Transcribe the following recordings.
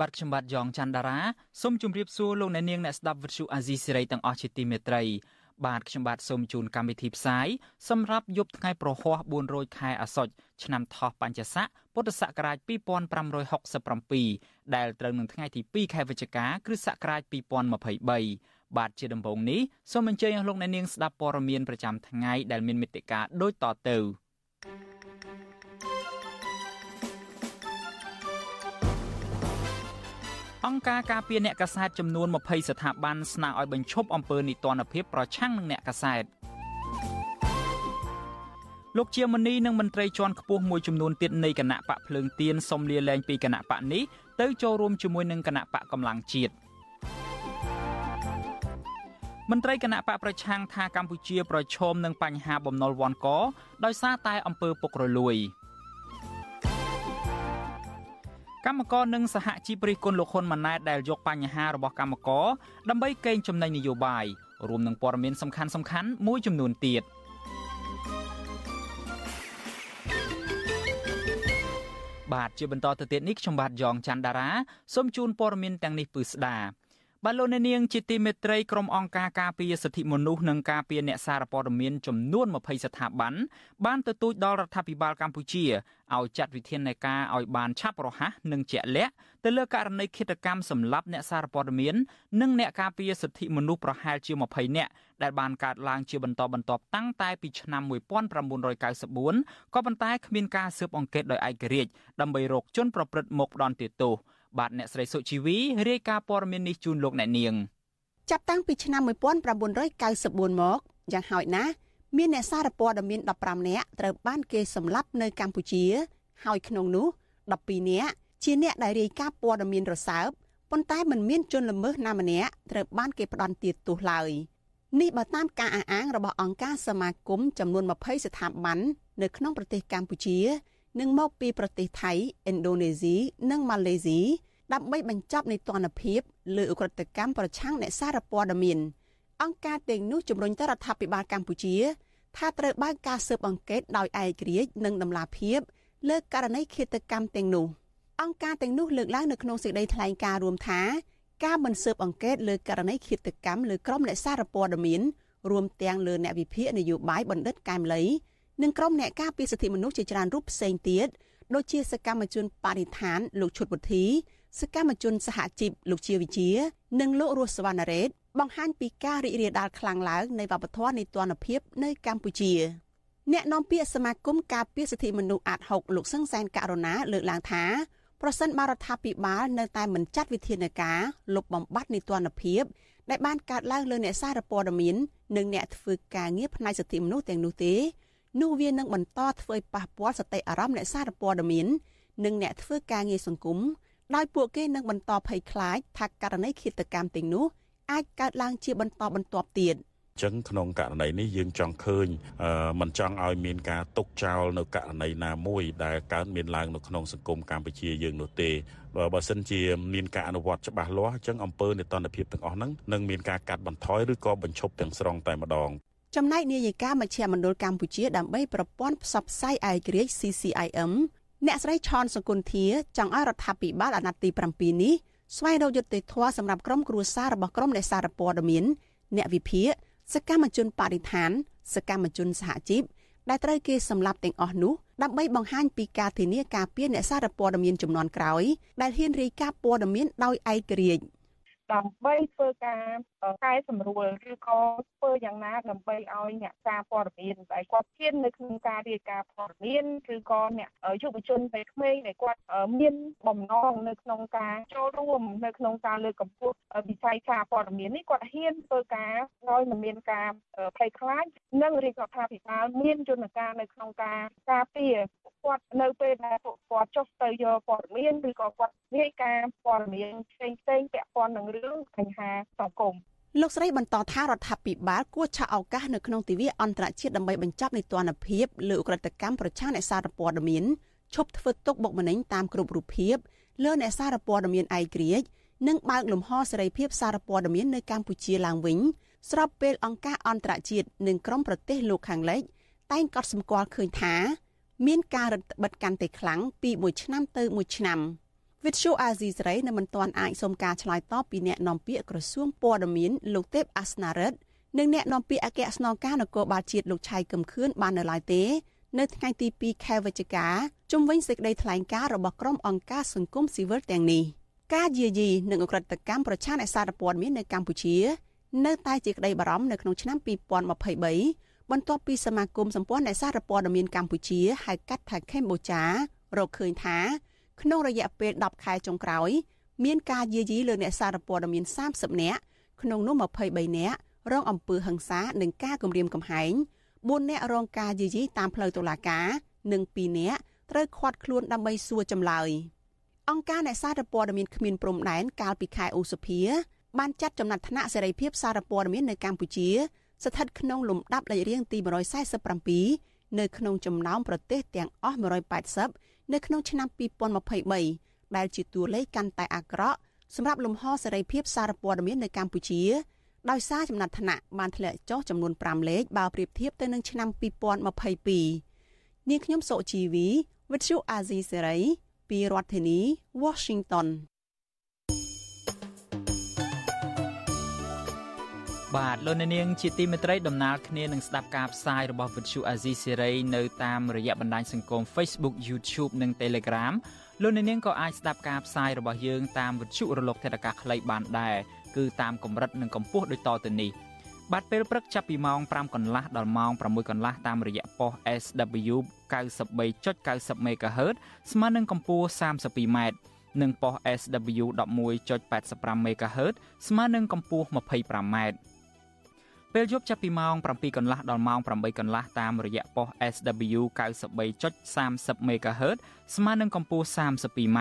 បាទខ្ញុំបាទយ៉ងច័ន្ទដារាសូមជម្រាបសួរលោកអ្នកនាងអ្នកស្ដាប់វិទ្យុអាស៊ីសេរីទាំងអស់ជាទីមេត្រីបាទខ្ញុំបាទសូមជូនកម្មវិធីផ្សាយសម្រាប់យប់ថ្ងៃប្រហ័ស400ខែអាសត់ឆ្នាំថោះបัญចស័កពុទ្ធសករាជ2567ដែលត្រូវនឹងថ្ងៃទី2ខែវិច្ឆិកាគ្រិស្តសករាជ2023បាទជាដំបូងនេះសូមអញ្ជើញអស់លោកអ្នកនាងស្ដាប់ព័ត៌មានប្រចាំថ្ងៃដែលមានមេត្តាដូចតទៅ អង្គការការពារអ្នកកាសែតចំនួន20ស្ថាប័នស្នើឲ្យបញ្ឈប់អំពើនីតិរដ្ឋភាពប្រឆាំងនឹងអ្នកកាសែតលោកជាមនីនិងមន្ត្រីជាន់ខ្ពស់មួយចំនួនទៀតនៃគណៈបកភ្លើងទៀនសុំលាលែងពីគណៈបកនេះទៅចូលរួមជាមួយនឹងគណៈបកកម្លាំងជាតិមន្ត្រីគណៈបកប្រឆាំងថាកម្ពុជាប្រឈមនឹងបញ្ហាបំណុលវ័នកដោយសារតែអំពើពុករលួយ។ កម្មករនិងសហជីពរិះគន់លោកហ៊ុនម៉ាណែតដែលយកបញ្ហារបស់កម្មករដើម្បីកេងចំណេញនយោបាយរួមនឹងព័ត៌មានសំខាន់សំខាន់មួយចំនួនទៀតបាទជាបន្តទៅទៀតនេះខ្ញុំបាទយ៉ងច័ន្ទដារាសូមជូនព័ត៌មានទាំងនេះពឺស្ដា បាទលោកអ្នកនាងជាទីមេត្រីក្រុមអង្គការការពារសិទ្ធិមនុស្សនិងការពារអ្នកសារព័ត៌មានចំនួន20ស្ថាប័នបានទទូចដល់រដ្ឋាភិបាលកម្ពុជាឲ្យចាត់វិធានការឲ្យបានឆាប់រហ័សនិងជាក់លាក់ទៅលើករណីឃាតកម្មសម្លាប់អ្នកសារព័ត៌មាននិងអ្នកការពារសិទ្ធិមនុស្សប្រហែលជា20នាក់ដែលបានកើតឡើងជាបន្តបន្ទាប់តាំងតែពីឆ្នាំ1994ក៏ប៉ុន្តែគ្មានការស៊ើបអង្កេតដោយឯករាជ្យដើម្បីរកជនប្រព្រឹត្តមកផ្ដន់ទោស បាទអ្នកស្រីសុជីវីរាយការណ៍ព័ត៌មាននេះជូនលោកអ្នកនាងចាប់តាំងពីឆ្នាំ1994មកយ៉ាងហោចណាស់មានអ្នកសារព័ត៌មាន15នាក់ត្រូវបានគេសម្លាប់នៅកម្ពុជា ហើយក្នុងនោះ12នាក់ជាអ្នកដែលរាយការណ៍ព័ត៌មានរសើបប៉ុន្តែមិនមានជនល្មើសណាម្នាក់ត្រូវបានគេផ្ដន់ទាទោសឡើយនេះបើតាមការអះអាងរបស់អង្គការសមាគមចំនួន20ស្ថាប័ននៅក្នុងប្រទេសកម្ពុជា និងមកពីប្រទេសថៃឥណ្ឌូនេស៊ីនិងម៉ាឡេស៊ីដើម្បីបញ្ចប់នីតិរដ្ឋភាពលើអ ுக ្រិតកម្មប្រឆាំងអ្នកសារព័ត៌មានអង្គការទាំងនោះជំរុញទៅរដ្ឋាភិបាលកម្ពុជា ថាត្រូវបើកការស៊ើបអង្កេតដោយឯករាជ្យនិងដំណាភាពលើករណីឃាតកម្មទាំងនោះអង្គការទាំងនោះលើកឡើងនៅក្នុងសេចក្តីថ្លែងការណ៍រួមថាការមិនស៊ើបអង្កេតលើករណីឃាតកម្មលើក្រុមអ្នកសារព័ត៌មានរួមទាំងលើអ្នកវិភាគនយោបាយបណ្ឌិតកែមលី និងក្រុមអ្នកការពារសិទ្ធិមនុស្សជាច្រើនរូបផ្សេងទៀតដូចជាសកម្មជនបរិស្ថានលោកឈុតវុធីសកម្មជនសហជីពលោកជាវិជា និងលោករស់សវណ្ណរ៉េតបង្ហាញពីការរីករាលដាលខ្លាំងឡើងនៃវប្បធម៌នៃទណ្ឌភាពនៅកម្ពុជាអ្នកនាំពាក្យសមាគមការពារសិទ្ធិមនុស្សអាត6លោកសឹងសែនករណាលើកឡើងថាប្រសិនបរដ្ឋាភិបាលនៅតែមិនចាត់វិធានការលុបបំបាត់នីតិរដ្ឋភាពដែលបានកើតឡើងលើអ្នកសារព័ត៌មាននិងអ្នកធ្វើការងារផ្នែកសិទ្ធិមនុស្សទាំងនោះទេ នោះវានឹងបន្តធ្វើឲ្យប៉ះពាល់សតិអារម្មណ៍អ្នកសារព័ត៌មាននិងអ្នកធ្វើការងារសង្គមដោយពួកគេនឹងបន្តភ័យខ្លាចថាករណីឃាតកម្មទាំងនោះអាចកើតឡើងជាបន្តបន្ទាប់ទៀតចឹងក្នុងករណីនេះយើងចង់ឃើញមិនចង់ឲ្យមានការຕົកចោលនៅករណីណាមួយដែលកើតមានឡើងនៅក្នុងសង្គមកម្ពុជាយើងនោះទេបើសិនជាមានការអនុវត្តច្បាស់លាស់ចឹងអំពើនេតនភាពទាំងអស់ហ្នឹងនឹងមានការកាត់បន្ថយឬក៏បញ្ឈប់ទាំងស្រុងតែម្ដង ចំណែកនាយិកាមជ្ឈមណ្ឌលកម្ពុជាដើម្បីប្រព័ន្ធផ្សព្វផ្សាយឯករាជ្យ CCIM អ្នកស្រីឆនសង្គន្ធាចង់ឲ្យរដ្ឋាភិបាលអាណត្តិទី7នេះស្វែងរកយុត្តិធម៌សម្រាប់ក្រុមគ្រួសាររបស់ក្រុមអ្នកសារព័ត៌មានអ្នកវិភាគសកម្មជនបរិស្ថាន សកម្មជនសហជីពដែលត្រូវគេសម្លាប់ទាំងអស់នោះដើម្បីបង្ហាញពីការធានាការពារអ្នកសារព័ត៌មានចំនួនក្រោយដែលហ៊ានរាយការណ៍ព័ត៌មានដោយឯករាជ្យ។ ដើម្បីធ្វើការកែសម្រួលឬក៏ធ្វើយ៉ាងណាដើម្បីឲ្យអ្នកសារព័ត៌មានដែលគាត់ជៀននៅក្នុងការរាយការណ៍ព័ត៌មានឬក៏អ្នកយុវជនវ័យក្មេងដែលគាត់មានបំណងនៅក្នុងការចូលរួមនៅក្នុងការលើកកម្ពស់វិស័យសារព័ត៌មាននេះគាត់ហ៊ានធ្វើការដោយមិនមានការភ័យខ្លាចនិងរាជរដ្ឋាភិបាលមានយន្តការនៅក្នុងការការពារគាត់នៅពេលដែលពួកគាត់ចុះទៅយកព័ត៌មានឬក៏គាត់រាយការណ៍ព័ត៌មានផ្សេងៗពាក់ព័ន្ធនឹងរឿងរឿងបញ្ហាសង្គមលោកស្រីបន្តថារដ្ឋាភិបាលគួរឆក់ឱកាសនៅក្នុងទិវាអន្តរជាតិដើម្បីបញ្ចប់នីតិរដ្ឋភាពលើអ ுக ្រិតកម្មប្រឆាំងអ្នកសារព័ត៌មានឈប់ធ្វើទុកបុកម្នេញតាមគ្រប់រូបភាពលើអ្នកសារព័ត៌មានឯករាជ្យនិងបើកលំហសេរីភាពសារព័ត៌មាននៅកម្ពុជាឡើងវិញស្របពេលអង្គការអន្តរជាតិនិងក្រុមប្រទេសលោកខាងលិចតែងកត់សម្គាល់ឃើញថា មានការរឹតបន្តឹងកាន់តែខ្លាំងពីមួយឆ្នាំទៅមួយឆ្នាំ វិទ្យុអាស៊ីសេរីនៅមិនទាន់អាចសុំការឆ្លើយតបពីអ្នកនាំពាក្យក្រសួងព័ត៌មានលោកទេពអាសនារិទ្ធនិងអ្នកនាំពាក្យអគ្គស្នងការនគរបាលជាតិលោកឆៃកឹមខឿនបាននៅឡើយទេ នៅថ្ងៃទី2ខែវិច្ឆិកាជុំវិញសេចក្តីថ្លែងការណ៍របស់ក្រុមអង្គការសង្គមស៊ីវិលទាំងនេះការយាយីនិងអក្រិតកម្មប្រឆាំងអ្នកសារព័ត៌មាននៅកម្ពុជា នៅតែជាក្តីបារម្ភនៅក្នុងឆ្នាំ2023បន្ទាប់ពីសមាគមសម្ព័ន្ធអ្នកសារព័ត៌មានកម្ពុជាហៅកាត់ថាកម្ពុជារកឃើញថា ក្នុងរយៈពេល10ខែចុងក្រោយមានការយាយីលើអ្នកសារព័ត៌មាន30នាក់ក្នុងនោះ23នាក់រងអំពើហិង្សានិងការគំរាមកំហែង4នាក់រងការយាយីតាមផ្លូវតុលាការនិង2នាក់ត្រូវឃាត់ខ្លួនដើម្បីសួរចម្លើយអង្គការអ្នកសារព័ត៌មានគ្មានព្រំដែនកាលពីខែឧសភាបានចាត់ចំណាត់ថ្នាក់សេរីភាពសារព័ត៌មាននៅកម្ពុជា ស្ថិតក្នុងលំដាប់លេខរៀងទី147នៅក្នុងចំណោមប្រទេសទាំងអស់180 នៅក្នុងឆ្នាំ2023ដែលជាតួលេខកាន់តែអាក្រក់សម្រាប់លំហសេរីភាពសារព័ត៌មាននៅកម្ពុជាដោយសារចំណាត់ថ្នាក់បានធ្លាក់ចុះចំនួន5លេខបើប្រៀបធៀបទៅនឹងឆ្នាំ2022នាងខ្ញុំសុជីវី With you Azizi Serai ពីរដ្ឋធានី Washington បាទលោកអ្នកនាងជាទីមេត្រីដំណើរគ្នានឹងស្ដាប់ការផ្សាយរបស់ Vuthu Azizi Serai នៅតាមរយៈបណ្ដាញសង្គម Facebook YouTube និង Telegram លោកអ្នកនាងក៏អាចស្ដាប់ការផ្សាយរបស់យើងតាមវិទ្យុរលកថេដាកាខ្លីបានដែរគឺតាមកម្រិតនិងកម្ពស់ដូចតទៅនេះបាទពេលព្រឹកចាប់ពីម៉ោង5កន្លះដល់ម៉ោង6កន្លះតាមរយៈប៉ុស SW 93.90 MHz ស្មើនឹងកម្ពស់ 32m និងប៉ុស SW 11.85 MHz ស្មើនឹងកម្ពស់ 25m ពេលយប់ចាប់ពីម៉ោង7កន្លះដល់ម៉ោង8កន្លះតាមរយៈប៉ុស SW 93.30 MHz ស្មើនឹងកម្ពស់ 32m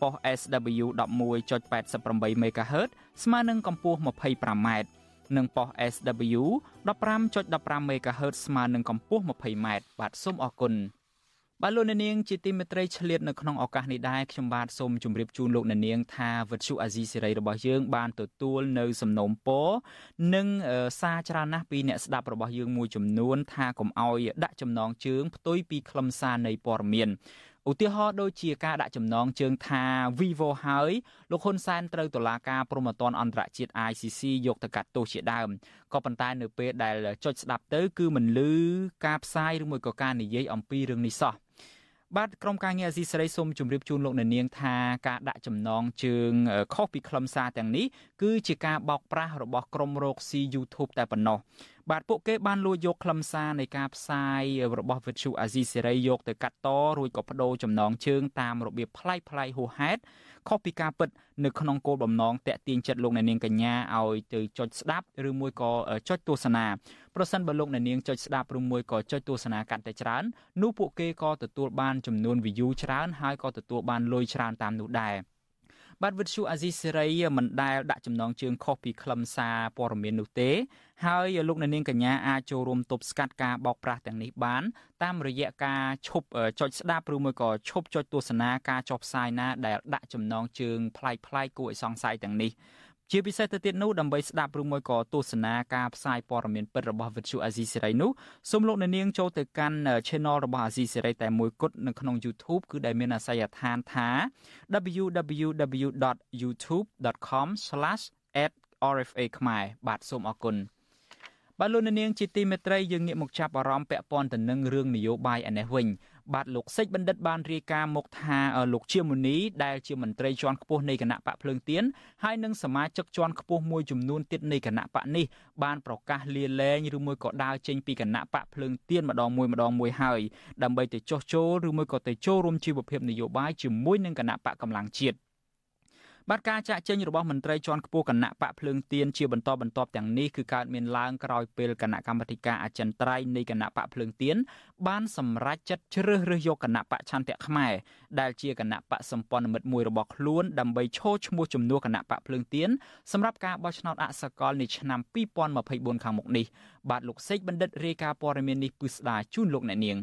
ប៉ុស SW 11.88 MHz ស្មើនឹងកម្ពស់ 25m និងប៉ុស SW 15.15 MHz ស្មើនឹងកម្ពស់ 20m បាទសូមអរគុណ បាទលោកអ្នកនាងជាទីមេត្រីឆ្លៀតនៅក្នុងឱកាសនេះដែរខ្ញុំបាទសូមជម្រាបជូនលោកអ្នកនាងថាវិទ្យុអាស៊ីសេរីរបស់យើងបានទទួលនៅសំណូមពរនិងសារច្រើនណាស់ពីអ្នកស្ដាប់របស់យើងមួយចំនួនថាកុំអោយដាក់ចំណងជើងផ្ទុយពីខ្លឹមសារនៃព័ត៌មានឧទាហរណ៍ដូចជាការដាក់ចំណងជើងថា Vivo ហើយលោកហ៊ុនសែនត្រូវតុលាការព្រហ្មទណ្ឌអន្តរជាតិ ICC យកទៅកាត់ទោសជាដើមក៏ប៉ុន្តែនៅពេលដែលចុចស្ដាប់ទៅគឺមិនលឺការផ្សាយឬមួយក៏ការនិយាយអំពីរឿងនេះសោះ បាទក្រុមការងារអាស៊ីសេរីសូមជម្រាបជូនលោកអ្នកនាងថាការដាក់ចំណងជើងខុសពីខ្លឹមសារទាំងនេះគឺជាការបោកប្រាស់របស់ក្រុមរកស៊ី YouTube តែប៉ុណ្ណោះ បាទពួកគេបានលួចយកខ្លឹមសារនៃការផ្សាយរបស់វិទ្យុអាស៊ីសេរីយកទៅកាត់តរួចក៏បដូរចំណងជើងតាមរបៀបប្លែកប្លែកហួសហេតុខុសពីការពិតនៅក្នុងគោលបំណងតាក់ទាញចិត្តលោកអ្នកនាងកញ្ញាឲ្យទៅចុចស្ដាប់ឬមួយក៏ចុចទស្សនាប្រសិនបើលោកអ្នកនាងចុចស្ដាប់ឬមួយក៏ចុចទស្សនាកាន់តែច្រើននោះពួកគេក៏ទទួលបានចំនួន view ច្រើនហើយក៏ទទួលបានលុយច្រើនតាមនោះដែរ បាទវិទ្យុអាស៊ីសេរីមិនដែលដាក់ចំណងជើងខុសពីខ្លឹមសារព័ត៌មាននោះទេហើយលោកអ្នកនាងកញ្ញាអាចចូលរួមទប់ស្កាត់ការបោកប្រាស់ទាំងនេះបាន តាមរយៈការឈប់ចុចស្ដាប់ឬមួយក៏ឈប់ចុចទស្សនាការចុះផ្សាយណាដែលដាក់ចំណងជើងប្លែកប្លែកគួរឲ្យសង្ស័យទាំងនេះ ជាពិសេសទៅទៀតនោះដើម្បីស្ដាប់ឬមួយក៏ទស្សនាការផ្សាយព័ត៌មានពិតរបស់វិទ្យុអាស៊ីសេរីនោះសូមលោកអ្នកនាងចូលទៅកាន់ Channel របស់អាស៊ីសេរីតែមួយគត់នៅក្នុង YouTube គឺដែលមានអាសយដ្ឋានថា www.youtube.com/@rfa ខ្មែរបាទសូមអរគុណ បាទលោកនាងជាទីមេត្រីយើងងាកមកចាប់អារម្មណ៍ពាក់ព័ន្ធទៅនឹងរឿងនយោបាយឯនេះវិញបាទលោកសេចបណ្ឌិតបានរាយការណ៍មកថាលោកជាមុនីដែលជាមន្ត្រីជាន់ខ្ពស់នៃគណៈបកភ្លើងទៀនហើយនិងសមាជិកជាន់ខ្ពស់មួយចំនួនទៀតនៃគណៈបកនេះបានប្រកាសលាលែងឬមួយក៏ដើរចេញពីគណៈបកភ្លើងទៀនម្ដងមួយម្ដងមួយហើយដើម្បីទៅចោះចូលឬមួយក៏ទៅចូលរួមជីវភាពនយោបាយជាមួយនឹងគណៈបកកម្លាំងជាតិ បាទការចាក់ចេញរបស់មន្ត្រីជាន់ខ្ពស់គណៈបកភ្លើងទៀនជាបន្តបន្ទាប់ទាំងនេះគឺកើតមានឡើងក្រោយពេលគណៈកម្មាធិការអចិន្ត្រៃយ៍នៃគណៈបកភ្លើងទៀនបានសម្រេចចិត្តជ្រើសរើសយកគណៈបកឆន្ទៈខ្មែរដែលជាគណៈបកសម្ព័ន្ធមិត្តមួយរបស់ខ្លួនដើម្បីឈរឈ្មោះជំនួសគណៈបកភ្លើងទៀនសម្រាប់ការបោះឆ្នោតអសកលនាឆ្នាំ2024ខាងមុខនេះបាទលោកសេកបណ្ឌិតរាយការណ៍ព័ត៌មាននេះពិស្ដាជូនលោកអ្នកនាង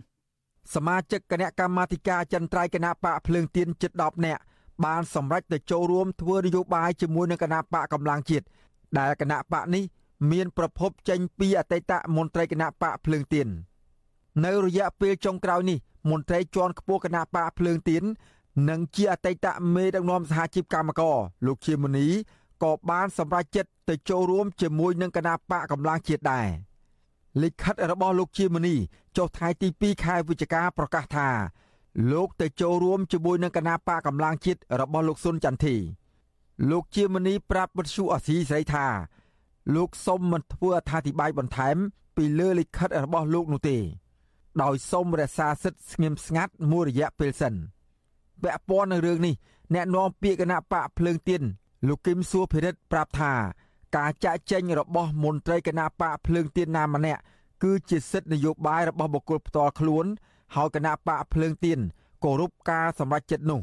សមាជិកគណៈកម្មាធិការអចិន្ត្រៃយ៍គណៈបកភ្លើងទៀនជិត10នាក់ បានសម្រេចទៅចូលរួមធ្វើនយោបាយជាមួយនឹងគណៈបកកម្លាំងជាតិដែលគណៈបកនេះមានប្រភពចេញពីអតីតមន្ត្រីគណៈបកភ្លើងទៀននៅរយៈពេលចុងក្រោយនេះមន្ត្រីជាន់ខ្ពស់គណៈបកភ្លើងទៀននិងជាអតីតមេដឹកនាំសហជីពកម្មករលោកជាមុនីក៏បានសម្រេចចិត្តទៅចូលរួមជាមួយនឹងគណៈបកកម្លាំងជាតិដែរលិខិតរបស់លោកជាមុនីចុះថ្ងៃទី2ខែវិច្ឆិកាប្រកាសថា លោកទៅចូលរួមជាមួយនឹងគណៈបកកម្លាំងជាតិរបស់លោកសុនចន្ទធីលោកជាមនីប្រាប់បទសុអសីស្រីថា លោកសុំមិនធ្វើអត្ថាធិប្បាយបន្ថែម ពីលើលិខិតរបស់លោកនោះទេ ដោយសុំរក្សាសិទ្ធិស្ងៀមស្ងាត់មួយរយៈពេលសិនពាក់ព័ន្ធនឹងរឿងនេះអ្នកនាំពាក្យគណៈបកភ្លើងទៀនលោកគឹមសួរភិរិទ្ធប្រាប់ថាការចាក់ចែងរបស់មន្ត្រីគណៈបកភ្លើងទៀនណាម្នាក់គឺជាសិទ្ធិនយោបាយរបស់បុគ្គលផ្ទាល់ខ្លួន ហើយគណៈបកភ្លើងទៀនគោរពការសម្រេចចិត្តនោះ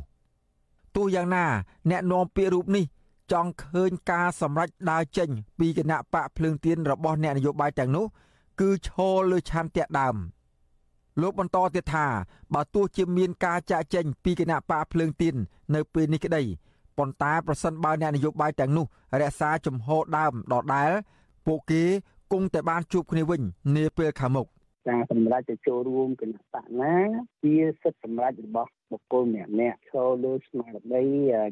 ទោះយ៉ាងណាអ្នកនាំពាក្យរូបនេះចង់ឃើញការសម្រេចដើរចេញ ពីគណៈបកភ្លើងទៀនរបស់អ្នកនយោបាយទាំងនោះ គឺឈរលើឆន្ទៈដើមលោកបន្តទៀតថាបើទោះជាមានការចាក់ចេញពីគណៈបកភ្លើងទៀននៅពេលនេះក្តីប៉ុន្តែប្រសិនបើអ្នកនយោបាយទាំងនោះរក្សាជំហរដើមដដែលពួកគេគង់តែបានជួបគ្នាវិញនាពេលខាងមុខ។ ការសម្រេចទៅចូលរួមគណៈបកណាជាសិទ្ធិសម្រេចរបស់បុគ្គលម្នាក់ម្នាក់ឈរលើស្មារតី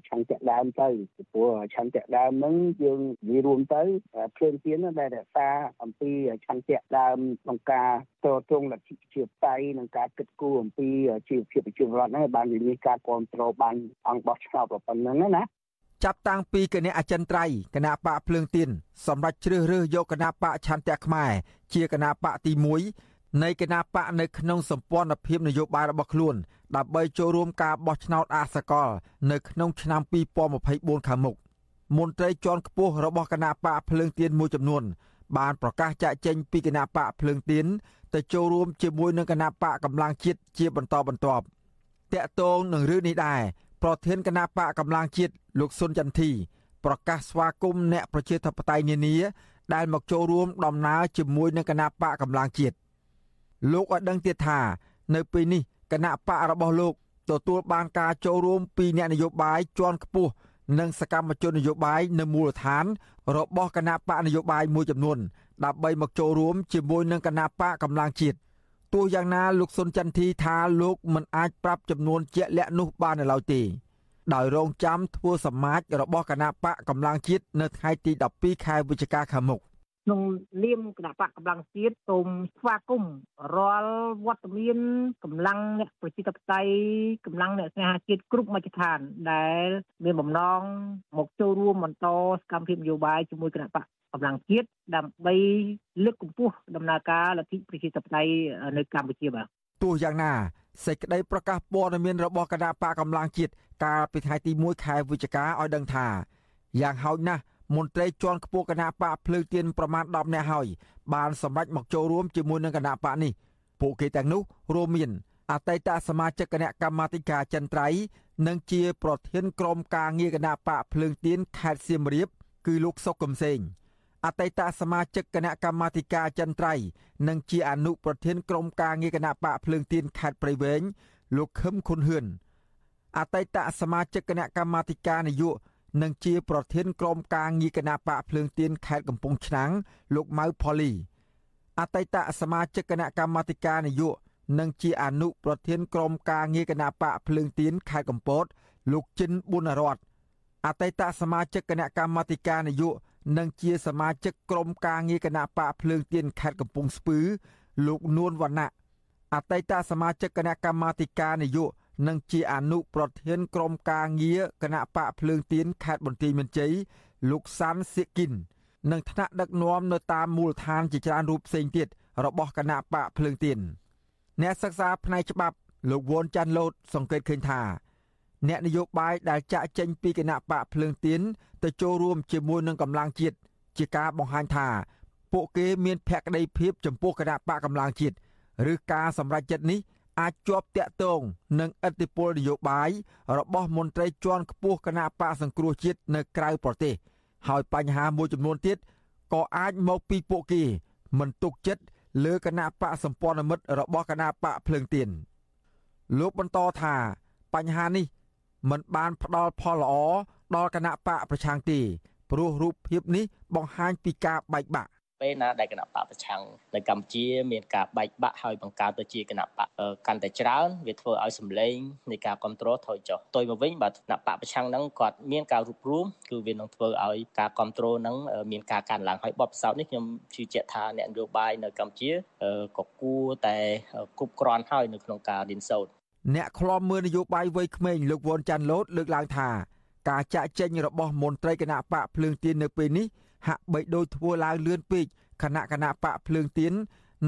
ឆន្ទៈដើមទៅពីព្រោះឆន្ទៈដើមហ្នឹងយើងនិយាយរួមទៅភ្លើងទៀនដែលរក្សាអំពីឆន្ទៈដើមក្នុងការតទ្រង់លទ្ធិជាបតៃនិងការគិតគូរអំពីជីវភាពប្រជាពលរដ្ឋហ្នឹងបានមានការគ្រប់គ្រងបានអង្គបោះឆ្នោតប៉ុណ្ណឹងណាចាប់តាំងពីគណៈអចិន្ត្រៃយ៍គណៈបកភ្លើងទៀនសម្រាប់ជ្រើសរើសយកគណៈបកឆន្ទៈខ្មែរជាគណៈបកទី1 នៃគណៈបកនៅក្នុងសម្ព័ន្ធភាពនយោបាយរបស់ខ្លួន ដើម្បីចូលរួមការបោះឆ្នោតអាសកល នៅក្នុងឆ្នាំ2024ខាងមុខមន្ត្រីជាន់ខ្ពស់របស់គណៈបកភ្លើងទៀនមួយចំនួន បានប្រកាសចាក់ចេញពីគណៈបកភ្លើងទៀនទៅចូលរួមជាមួយនឹងគណៈបកកម្លាំងជាតិជាបន្តបន្ទាប់តកតងនឹងរឿងនេះដែរប្រធានគណៈបកកម្លាំងជាតិលោកសុនចន្ទធីប្រកាសស្វាគមន៍អ្នកប្រជាធិបតេយ្យនានាដែលមកចូលរួមដំណើរជាមួយនឹងគណៈបកកម្លាំងជាតិ លោកឲ្យដឹងទៀតថានៅពេលនេះគណៈបករបស់លោកទទួលបានការចូលរួមពីអ្នកនយោបាយជាន់ខ្ពស់និងសកម្មជននយោបាយនៅមូលដ្ឋាន របស់គណៈបកនយោបាយមួយចំនួនដើម្បីមកចូលរួមជាមួយនឹងគណៈបកកម្លាំងជាតិទោះយ៉ាងណាលោកសុនចន្ទធីថាលោកមិនអាចប្រាប់ចំនួនជាក់លាក់នោះបាននៅឡើយទេដោយរងចាំធ្វើសមាជរបស់គណៈបកកម្លាំងជាតិនៅថ្ងៃទី12ខែវិច្ឆិកាខាងមុខ ក្នុងនាមគណៈបកកម្លាំងជាតិសូមស្វាគមន៍រាល់វត្តមានកម្លាំងអ្នកប្រជាធិបតេយ្យកម្លាំងអ្នកស្នេហាជាតិគ្រប់មជ្ឈដ្ឋាន ដែលមានបំណងមកចូលរួមបន្តសកម្មភាពនយោបាយជាមួយគណៈបកកម្លាំងជាតិដើម្បីលើកកម្ពស់ដំណើរការលទ្ធិប្រជាធិបតេយ្យនៅកម្ពុជាបាទទោះយ៉ាងណាសេចក្តីប្រកាសព័ត៌មានរបស់គណៈបកកម្លាំងជាតិកាលពីថ្ងៃទី1ខែវិច្ឆិកាឲ្យដឹងថាយ៉ាងហោចណាស់ មន្ត្រីជាន់ខ្ពស់គណៈបកភ្លើងទៀនប្រមាណ10នាក់ហើយបានសម្រេចមកចូលរួមជាមួយនឹងគណៈបកនេះពួកគេទាំងនោះរួមមានអតីតសមាជិកគណៈកម្មាធិការចិនត្រៃនិងជាប្រធានក្រុមការងារគណៈបកភ្លើងទៀនខេត្តសៀមរាប គឺលោកសុកកំសែងអតីតសមាជិកគណៈកម្មាធិការចិនត្រៃនិងជាអនុប្រធានក្រុមការងារគណៈបកភ្លើងទៀនខេត្តព្រៃវែងលោកខឹមខុនហឿនអតីតសមាជិកគណៈកម្មាធិការនយោបាយ និងជាប្រធានក្រុមការងារគណៈបកភ្លើងទៀនខេត្តកំពង់ឆ្នាំងលោកម៉ៅផូលីអតីតសមាជិកគណៈកម្មាធិការនយោបាយនិងជាអនុប្រធានក្រុមការងារគណៈបកភ្លើងទៀនខេត្តកំពត លោកចិនប៊ុនរតអតីតសមាជិកគណៈកម្មាធិការនយោបាយនិងជាសមាជិកក្រុមការងារគណៈបកភ្លើងទៀនខេត្តកំពង់ស្ពឺ លោកនួនវណ្ណៈអតីតសមាជិកគណៈកម្មាធិការនយោបាយ និងជាអនុប្រធានក្រុមការងារគណៈបកភ្លើងទៀនខេត្តបន្ទាយមានជ័យលោកសាន់សៀកគិននិងថ្នាក់ដឹកនាំនៅតាមមូលដ្ឋានជាច្រើនរូបផ្សេងទៀតរបស់គណៈបកភ្លើងទៀនអ្នកសិក្សាផ្នែកច្បាប់លោកវ៉ុនចាន់លូតសង្កេតឃើញថា អ្នកនយោបាយដែលចាក់ចេញពីគណៈបកភ្លើងទៀនទៅចូលរួមជាមួយនឹងកម្លាំងជាតិជាការបង្ហាញថាពួកគេមានភក្តីភាពចំពោះគណៈបកកម្លាំងជាតិឬការសម្រេចចិត្តនេះ អាចជាប់តាក់ទងនឹងឥទ្ធិពលនយោបាយរបស់មន្ត្រីជាន់ខ្ពស់គណៈបកសង្គ្រោះជាតិនៅក្រៅប្រទេស ហើយបញ្ហាមួយចំនួនទៀតក៏អាចមកពីពួកគេ មិនទុកចិត្តលើគណៈបកសម្ព័ន្ធមិត្តរបស់គណៈបកភ្លើងទៀនលោកបន្តថាបញ្ហានេះ មិនបានផ្ដល់ផលល្អដល់គណៈបកប្រឆាំងទេព្រោះរូបភាពនេះបង្ហាញពីការបែកបាក់ ពេលណាដែលគណៈបកប្រឆាំងនៅកម្ពុជាមានការបែកបាក់ហើយបង្កើតទៅជាគណៈបកកាន់តែច្រើនវាធ្វើឲ្យសម្លេងនៃការគ្រប់គ្រងថយចុះផ្ទុយមកវិញបាទគណៈបកប្រឆាំងហ្នឹងគាត់មានការរួបរวมគឺវានឹងធ្វើឲ្យការគ្រប់គ្រងហ្នឹងមានការកើនឡើងហើយបបផ្សោតនេះខ្ញុំជឿជាក់ថាអ្នកនយោបាយនៅកម្ពុជាក៏គួរតែគ្រប់គ្រាន់ហើយនៅក្នុងការរៀនសូត្រអ្នកខ្លំមើលនយោបាយវ័យក្មេងលោកវ៉ុនចាន់ឡូតលើកឡើងថាការចាក់ចេញរបស់មន្ត្រីគណៈបកភ្លើងទៀននៅពេលនេះ ហាក់បីដូចធ្វើឡើងលឿនពេកគណៈគណៈបកភ្លើងទៀន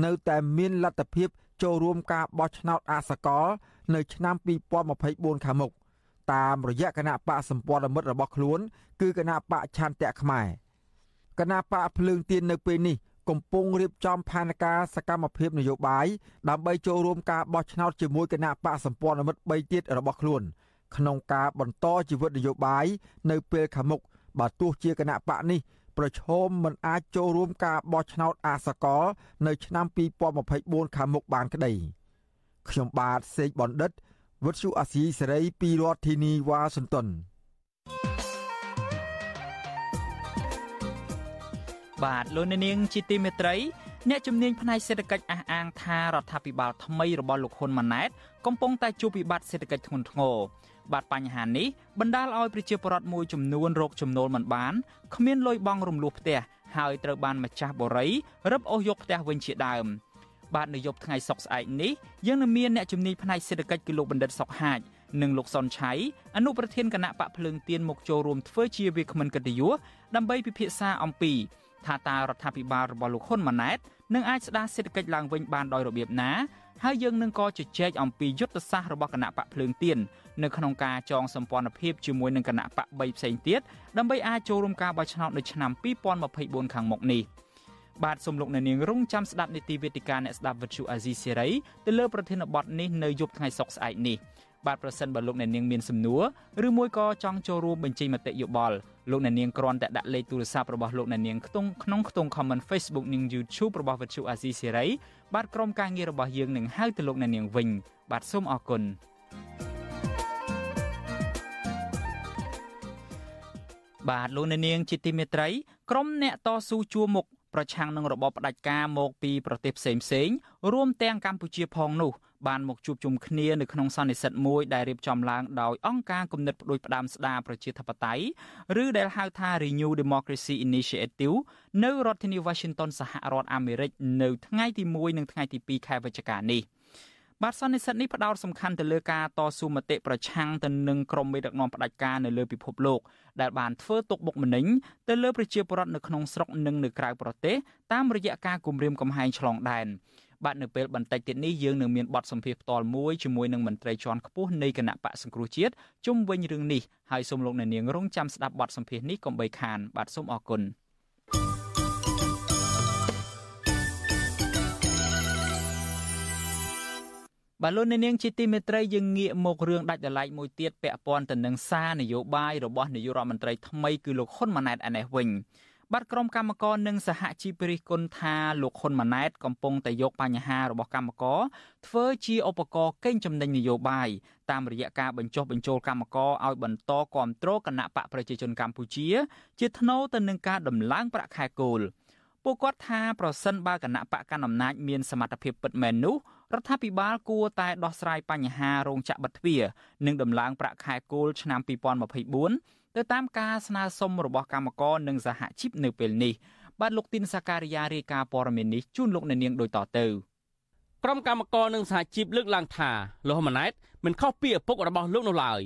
នៅតែមានលទ្ធភាពចូលរួមការបោះឆ្នោតអាសកល នៅឆ្នាំ2024ខាងមុខតាមរយៈគណៈបកសម្ព័ន្ធមិត្តរបស់ខ្លួន គឺគណៈបកឆន្ទៈខ្មែរគណៈបកភ្លើងទៀននៅពេលនេះកំពុងរៀបចំផែនការសកម្មភាពនយោបាយដើម្បីចូលរួមការបោះឆ្នោតជាមួយគណៈបកសម្ព័ន្ធមិត្ត3ទៀតរបស់ខ្លួនក្នុងការបន្តជីវិតនយោបាយនៅពេលខាងមុខបើទោះជាគណៈបកនេះ ប្រឈមមិនអាចចូលរួមការបោះឆ្នោតអាសកលនៅឆ្នាំ2024ខាងមុខបានក្តីខ្ញុំបាទសេកបណ្ឌិតវុទ្ធុអាស៊ីសេរីពីរដ្ឋធានីវ៉ាស៊ីនតោនបាទលោកនាងជាទីមេត្រីអ្នកជំនាញផ្នែកសេដ្ឋកិច្ចអះអាងថារដ្ឋាភិបាលថ្មីរបស់លោកហ៊ុនម៉ាណែតកំពុងតែជួបវិបត្តិសេដ្ឋកិច្ចធ្ងន់ធ្ងរ បាទបញ្ហានេះបណ្ដាលឲ្យប្រជាពលរដ្ឋមួយចំនួនរកចំណូលមិនបានគ្មានលុយបង់រំលោះផ្ទះហើយត្រូវបានម្ចាស់បរិយរឹបអូសយកផ្ទះវិញជាដើមបាទនៅយប់ថ្ងៃសុកស្អែកនេះយើងនឹងមានអ្នកជំនាញផ្នែកសេដ្ឋកិច្ចគឺលោកបណ្ឌិតសុកហាជនិងលោកសុនឆៃអនុប្រធានគណៈបកភ្លើងទៀនមកចូលរួមធ្វើជាវាគ្មិនកិត្តិយសដើម្បីពិភាក្សាអំពីថាតើរដ្ឋាភិបាលរបស់លោកហ៊ុនម៉ាណែតនឹងអាចស្ដារសេដ្ឋកិច្ចឡើងវិញបានដោយរបៀបណា ហើយយើងនឹងក៏ជជែកអំពីយុទ្ធសាស្ត្ររបស់គណៈបកភ្លើងទៀននៅក្នុងការចងសម្ព័ន្ធភាពជាមួយនឹងគណៈបក3ផ្សេងទៀតដើម្បីអាចចូលរួមការបោះឆ្នោតនៅឆ្នាំ2024ខាងមុខនេះបាទសូមលោកអ្នកនាងរងចាំស្ដាប់នីតិវេទិកាអ្នកស្ដាប់វិទ្យុអាស៊ីសេរីទៅលើប្រធានបទនេះនៅយប់ថ្ងៃសុក្រស្អែកនេះបាទប្រសិនបើលោកអ្នកនាងមានសំណួរឬមួយក៏ចង់ចូលរួមបញ្ចេញមតិយោបល់លោកអ្នកនាងគ្រាន់តែដាក់លេខទូរស័ព្ទរបស់លោកអ្នកនាងក្នុងក្នុងខ្ទង់ comment Facebook និង YouTube របស់វិទ្យុអាស៊ីសេរី បាទក្រុមការងាររបស់យើងនឹងហៅទៅលោកអ្នកនាងវិញ បាទសូមអរគុណបាទលោកអ្នកនាងជាទីមេត្រីក្រុមអ្នកតស៊ូជួមុខ ប្រឆាំងនឹងរបបផ្ដាច់ការមកពីប្រទេសផ្សេងផ្សេងរួមទាំងកម្ពុជាផងនោះបានមកជួបជុំគ្នានៅក្នុងសន្និសីទមួយដែលរៀបចំឡើងដោយអង្គការគំនិតផ្ដួចផ្ដើមស្ដារប្រជាធិបតេយ្យឬដែលហៅថា Renew Democracy Initiative នៅរដ្ឋធានី Washington សហរដ្ឋអាមេរិកនៅថ្ងៃទី1និងថ្ងៃទី2ខែវិច្ឆិកានេះ បាទសន្និសីទនេះផ្ដោតសំខាន់ទៅលើការតស៊ូមតិប្រឆាំងទៅនឹងក្រុមមេដឹកនាំផ្ដាច់ការនៅលើពិភពលោកដែលបានធ្វើទុកបុកម្នេញទៅលើប្រជាពលរដ្ឋនៅក្នុងស្រុកនិងនៅក្រៅប្រទេសតាមរយៈការគំរាមកំហែងឆ្លងដែនបាទនៅពេលបន្តិចទៀតនេះយើងនឹងមានបទសម្ភាសន៍ផ្ទាល់មួយជាមួយនឹងមន្ត្រីជាន់ខ្ពស់នៃគណៈបកសង្គ្រោះជាតិជុំវិញរឿងនេះហើយសូមលោកអ្នកនាងរងចាំស្ដាប់បទសម្ភាសន៍នេះកុំបីខានបាទសូមអរគុណ បាទលោកអ្នកនាងជាទីមេត្រីយើងងាកមករឿងដាច់ដライមួយទៀតពាក់ព័ន្ធទៅនឹងសារនយោបាយរបស់នាយករដ្ឋមន្ត្រីថ្មីគឺលោកហ៊ុនម៉ាណែតឯនេះវិញបាទក្រុមកម្មករនិងសហជីពរិះគន់ថាលោកហ៊ុនម៉ាណែតកំពុងតែយកបញ្ហារបស់កម្មករធ្វើជាឧបករណ៍កេងចំណេញនយោបាយតាមរយៈការបញ្ចុះបញ្ចូលកម្មករឲ្យបន្តគ្រប់គ្រងគណៈបកប្រជាជនកម្ពុជា ជាថ្នូរទៅនឹងការដំឡើងប្រាក់ខែគោលពួកគាត់ថាប្រសិនបើគណៈបកកណ្ដាលអំណាចមានសមត្ថភាពពិតមែននោះ រដ្ឋាភិបាលគួរតែដោះស្រាយបញ្ហារោងចក្របិទទ្វារនិងដំឡើងប្រាក់ខែគោលឆ្នាំ2024ទៅតាមការស្នើសុំរបស់កម្មករនិងសហជីពនៅពេលនេះបាទលោកទីនសាការីយ៉ារាយការណ៍ព័ត៌មាននេះជូនលោកអ្នកនាងដូចតទៅក្រុមកម្មករនិងសហជីពលើកឡើងថាលោកម៉ាណែតមិនខុសពីឪពុករបស់លោកនោះឡើយ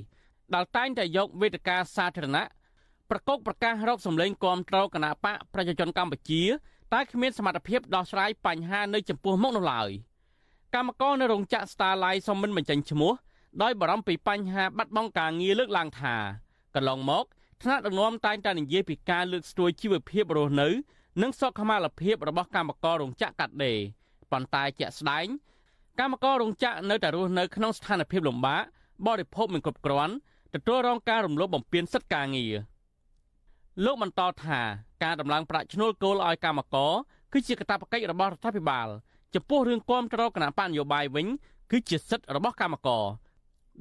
ដែលតែងតែយកវេទិកាសាធារណៈប្រកបប្រកាសរកសម្លេងគាំទ្រគណៈបកប្រជាជនកម្ពុជាតែគ្មានសមត្ថភាពដោះស្រាយបញ្ហានៅចំពោះមុខនោះឡើយ កម្មករនៅរោងចក្រ Starlight សុំមិនបញ្ចេញឈ្មោះដោយបារម្ភពីបញ្ហាបាត់បង់ការងារលើកឡើងថាកន្លងមកថ្នាក់ដឹកនាំតែងតែនិយាយពីការលើកស្ទួយជីវភាពរស់នៅ និងសុខុមាលភាពរបស់កម្មកររោងចក្រកាត់ដេរប៉ុន្តែជាក់ស្ដែងកម្មកររោងចក្រនៅតែរស់នៅក្នុងស្ថានភាពលំបាកបរិភោគមិនគ្រប់គ្រាន់ទទួលរងការរំលោភបំពានសិទ្ធិការងារលោកបន្តថាការដំឡើងប្រាក់ឈ្នួលគោលឲ្យកម្មករគឺជាកាតព្វកិច្ចរបស់រដ្ឋាភិបាល ចំពោះរឿងគាំទ្រគណៈបកនយោបាយវិញគឺជាសិទ្ធិរបស់កម្មករ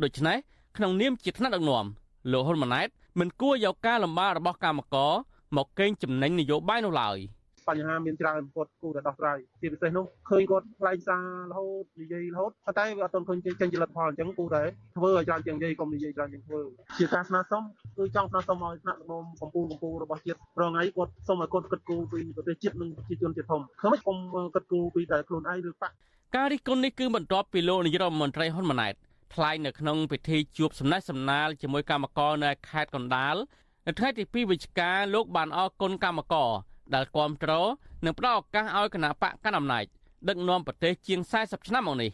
ដូច្នេះក្នុងនាមជាថ្នាក់ដឹកនាំលោកហ៊ុនម៉ាណែតមិនគួរយកការលំបាករបស់កម្មករមកកេងចំណេញនយោបាយនោះឡើយ។ បញ្ហាមានច្រើនគាត់គូតែដោះស្រាយជាពិសេសនោះឃើញគាត់ថ្លែងសាររហូតនិយាយរហូតប៉ុន្តែវាអត់ទាន់ឃើញចេញជាលទ្ធផលអញ្ចឹងគូតែធ្វើឲ្យច្រើនជាងនិយាយកុំនិយាយច្រើនជាងធ្វើជាការស្នើសុំគឺចង់ស្នើសុំឲ្យថ្នាក់ដឹកនាំកម្ពុជាកម្ពុជារបស់ជាតិរងថ្ងៃគាត់សុំឲ្យគាត់គិតគូរពីប្រទេសជាតិនិងប្រជាជនជាធំធ្វើម៉េចកុំគិតគូរពីតែខ្លួនឯងឬបាក់ការរិះគន់នេះគឺបន្ទាប់ពីលោកនាយរដ្ឋមន្ត្រីហ៊ុនម៉ាណែតថ្លែងនៅក្នុងពិធីជួបសំណេះសំណាលជាមួយកម្មករនៅខេត្តកណ្ដាលនៅថ្ងៃទី2វិច្ឆិកាលោកបានអរគុណកម្មករ ដែលគ្រប់គ្រងនិងផ្ដល់ឱកាសឲ្យគណៈបកកណ្ដាលអំណាចដឹកនាំប្រទេសជាង40ឆ្នាំមកនេះ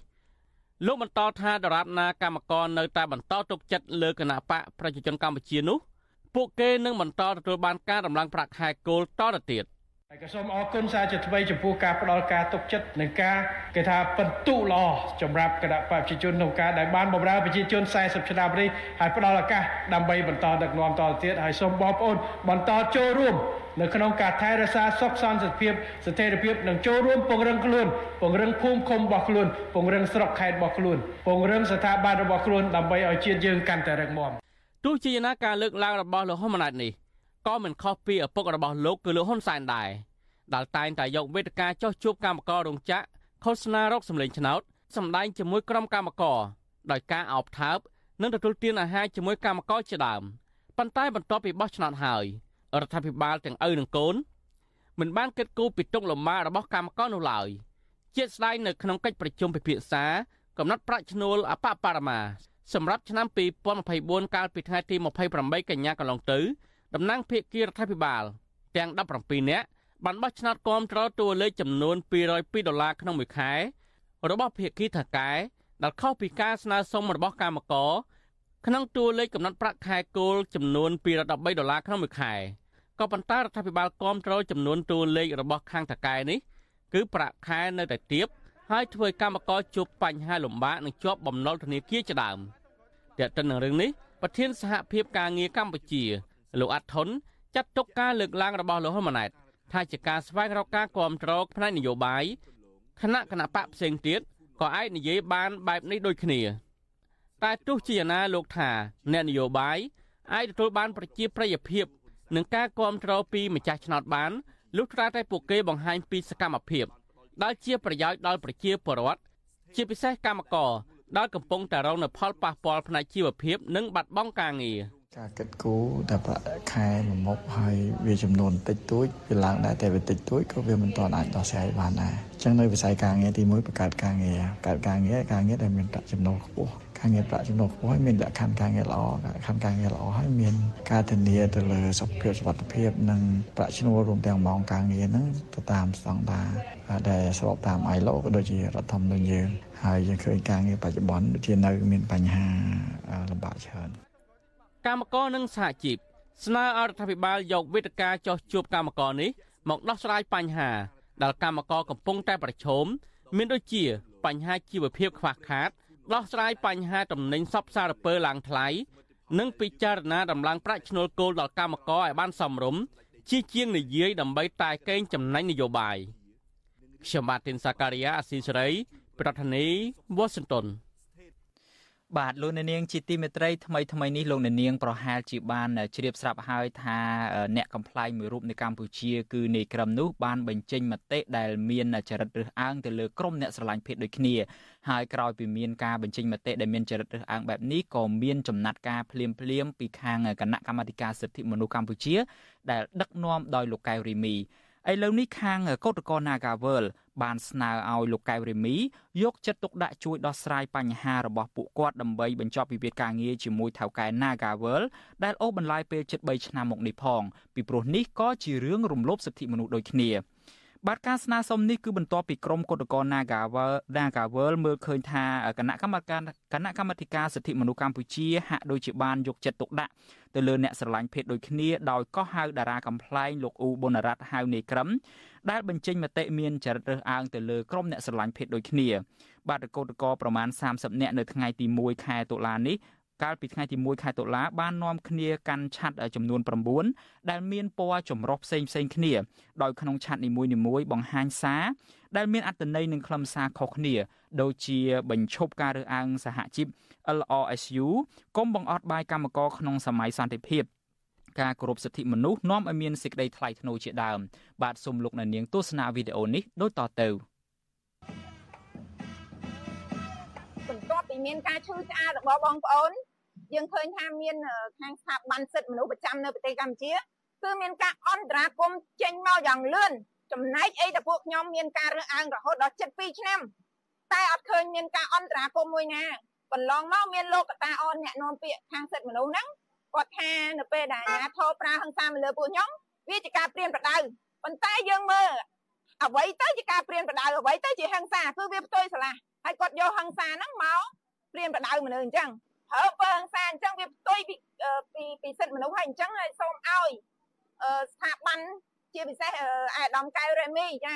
លោកបន្តថាដរាបណាកម្មករនៅតែបន្តទុកចិត្តលើគណៈបកប្រជាជនកម្ពុជានោះពួកគេនឹងបន្តទទួលបានការដំឡើងប្រាក់ខែគោលតទៅទៀត។ហើយក៏សូមអរគុណសារជាថ្មីចំពោះការផ្ដល់ការទុកចិត្តនិងការគេថាបន្ទុល្អសម្រាប់គណៈបព្វជិជនក្នុងការដែលបានបម្រើប្រជាជន40ឆ្នាំនេះហើយផ្ដល់ឱកាសដើម្បីបន្តដឹកនាំតទៅទៀតហើយសូមបងប្អូនបន្តចូលរួម នៅក្នុងការថែរក្សាសុខសន្តិភាពស្ថិរភាពនិងចូលរួមពង្រឹងខ្លួនពង្រឹងភូមិឃុំរបស់ខ្លួនពង្រឹងស្រុកខេត្តរបស់ខ្លួនពង្រឹងស្ថាប័នរបស់ខ្លួនដើម្បីឲ្យជាតិយើងកាន់តែរឹងមាំទោះជាយ៉ាងណាការលើកឡើងរបស់លោកហ៊ុនម៉ាណែតនេះក៏មិនខុសពីឪពុករបស់លោកគឺលោកហ៊ុនសែនដែរដែលតែងតែយកវេទិកាចោះជួបកម្មកររោងចក្រឃោសនារកសម្លេងឆ្នោតសម្ដែងជាមួយក្រុមកម្មករដោយការអោបថើបនិងទទួលទានអាហារជាមួយកម្មករជាដើមប៉ុន្តែបន្ទាប់ពីបោះឆ្នោតហើយ រដ្ឋាភិបាលទាំងឪនិងកូនមិនបានគិតគូរពីទុកលំបាករបស់កម្មករនោះឡើយជាស្ដែងនៅក្នុងកិច្ចប្រជុំពិភាក្សាកំណត់ប្រាក់ឈ្នួលអបបរមាសម្រាប់ឆ្នាំ2024កាលពីថ្ងៃទី28កញ្ញាកន្លងទៅតំណាងភាគីរដ្ឋាភិបាល ទាំង17នាក់បានបោះឆ្នោតគាំទ្រតួលេខចំនួន202ដុល្លារក្នុងមួយខែរបស់ភាគីថកែដែលខុសពីការស្នើសុំរបស់កម្មករ ក្នុងតួលេខកំណត់ប្រាក់ខែគោលចំនួន213ដុល្លារក្នុងមួយខែក៏ប៉ុន្តែរដ្ឋាភិបាលគាំទ្រចំនួនតួលេខរបស់ខាងថកែនេះគឺប្រាក់ខែនៅតែទាបហើយធ្វើឲ្យកម្មករជួបបញ្ហាលំបាកនិងជាប់បំណុលធនាគារជាដើមតែទៅនឹងរឿងនេះប្រធានសហភាពការងារកម្ពុជាលោកអាត់ថុនចាត់ទុកការលើកឡើងរបស់លោកហ៊ុនម៉ាណែតថាជាការស្វែងរកការគ្រប់គ្រងផ្នែកនយោបាយគណៈគណៈបកផ្សេងទៀតក៏អាចនិយាយបានបែបនេះដូចគ្នា តែទោះជាយ៉ាងណាលោកថាអ្នកនយោបាយអាចទទួលបានប្រជាប្រិយភាពនឹងការគ្រប់គ្រងពីម្ចាស់ឆ្នោតបានលុះត្រាតែពួកគេបង្ហាញពីសកម្មភាពដែលជាប្រយោជន៍ដល់ប្រជាពលរដ្ឋជាពិសេសកម្មករដែលកំពុងតែរងនូវផលប៉ះពាល់ផ្នែកជីវភាព និងបាត់បង់ការងារ។ការគិតគូរតែប្រាក់ខែមួយមុខហើយវាចំនួនតិចតួចវាឡើងដែរតែវាតិចតួចក៏វាមិនទាន់អាចដោះស្រាយបានដែរអញ្ចឹងនៅវិស័យការងារទី1បង្កើតការងារបង្កើតការងារការងារដែលមានប្រាក់ចំណូលខ្ពស់ ការងារប្រាក់ចំណូលខ្ពស់ហើយមានលក្ខខណ្ឌការងារល្អលក្ខខណ្ឌការងារល្អហើយមានការធានាទៅលើសុខភាពសុវត្ថិភាពនិងប្រាក់ឈ្នួលរួមទាំងម៉ោងការងារហ្នឹងទៅតាមស្តង់ដារដែលស្របតាម ILO ក៏ដូចជារដ្ឋធម្មនុញ្ញយើងហើយយើងឃើញការងារបច្ចុប្បន្នដូចជានៅមានបញ្ហាលំបាកច្រើនកម្មករនិងសហជីពស្នើឲ្យរដ្ឋាភិបាលយកវេទិកាចោះជួបកម្មករនេះមកដោះស្រាយបញ្ហាដែលកម្មករកំពុងតែប្រឈមមានដូចជាបញ្ហាជីវភាពខ្វះខាត ដោះស្រាយបញ្ហាតំណែងសពសារពើឡើងថ្លៃនិងពិចារណាដំឡើងប្រាក់ឈ្នួលគោលដល់កម្មករឲ្យបានសមរម្យជាជាងនិយាយដើម្បីតែកេងចំណេញនយោបាយខ្ញុំបាទទីនសាការីយ៉ាអស៊ីសេរី ប្រធានាធិបតី Washington បាទលោកអ្នកនាងជាទីមេត្រីថ្មីថ្មីនេះលោកអ្នកនាងប្រហែលជាបានជ្រាបស្រាប់ហើយថាអ្នកកំ pl ាយមួយរូបនៅកម្ពុជាគឺនាយក្រមនោះបានបញ្ចេញមតិដែលមានចរិតរើសអើងទៅលើក្រុមអ្នកស្រឡាញ់ភេទដូចគ្នាហើយក្រោយពីមានការបញ្ចេញមតិដែលមានចរិតរើសអើងបែបនេះក៏មានចំណាត់ការភ្លាមភ្លាមពីខាងគណៈកម្មាធិការសិទ្ធិមនុស្សកម្ពុជា ដែលដឹកនាំដោយលោកកៅរីមី ឥឡូវនេះខាងកោតក្រ Nagawal បានស្នើឲ្យលោកកែវរេមីយកចិត្តទុកដាក់ជួយដោះស្រាយបញ្ហារបស់ពួកគាត់ដើម្បីបញ្ចប់វិវាទការងារជាមួយថៅកែ Nagawal ដែលអូសបន្លាយពេលជិត3ឆ្នាំមកនេះផងពីព្រោះនេះក៏ជារឿងរំលោភសិទ្ធិមនុស្សដូចគ្នា បាទការស្នើសុំនេះគឺបន្ទាប់ពីក្រមគឧតកោ Nagawal Nagawal មើលឃើញថាគណៈកម្មការគណៈកម្មាធិការសិទ្ធិមនុស្សកម្ពុជាហាក់ដូចជាបានយកចិត្តទុកដាក់ទៅលើអ្នកស្រឡាញ់ភេទដូចគ្នាដោយកោះហៅតារាកំ pl ែងលោកអ៊ូប៊ុនរ៉ាត់ហៅនេក្រឹមដែលបញ្ចេញមតិមានចរិតរើសអើងទៅលើក្រុមអ្នកស្រឡាញ់ភេទដូចគ្នាបាទកោតកោប្រមាណ30នាក់នៅថ្ងៃទី1ខែតុលានេះ កាលពីថ្ងៃទី1ខែតុលាបាននាំគ្នាកាន់ឆ័ត្រចំនួន9ដែលមានពណ៌ចម្រុះផ្សេងផ្សេងគ្នាដោយក្នុងឆ័ត្រនីមួយៗបង្ហាញសារដែលមានអត្ថន័យនិងខ្លឹមសារខុសគ្នាដូចជាបញ្ឈប់ការរើសអើងសហជីព LRSU កុំបង្អត់បាយកម្មករក្នុងសម័យសន្តិភាពការគោរពសិទ្ធិមនុស្សនាំឲ្យមានសេចក្តីថ្លៃថ្នូរជាដើម បាទសូមលោកអ្នកនាងទស្សនាវីដេអូនេះដូចតទៅបន្ទាប់ពីមានការឈឺឆ្អាលរបស់បងប្អូន យើងឃើញថាមានខាងស្ថាប័នសិទ្ធិមនុស្សប្រចាំនៅប្រទេសកម្ពុជាគឺមានការអន្តរាគមចេញមកយ៉ាងលឿនចំណែកអីតែពួកខ្ញុំមានការរើសអើងរហូតដល់72ឆ្នាំតែអត់ឃើញមានការអន្តរាគមមួយណាកន្លងមកមានលោកកតាអនអ្នកនាំពាក្យខាងសិទ្ធិមនុស្សហ្នឹងគាត់ថានៅពេលដែលអាញាធរប្រើហិង្សាមកលើពួកខ្ញុំវាជាការព្រៀនប្រដៅប៉ុន្តែយើងមើលអ្វីទៅជាការព្រៀនប្រដៅអ្វីទៅជាហិង្សាគឺវាផ្ទុយស្រឡះហើយគាត់យកហិង្សាហ្នឹងមកព្រៀនប្រដៅមនុស្សអញ្ចឹង ហើបើហិង្សាអញ្ចឹងវាផ្ទុយពីពីពីសិទ្ធិមនុស្សហើយអញ្ចឹងហើយសូមឲ្យស្ថាប័នជាពិសេសអាដាមកៅរ៉េមីចា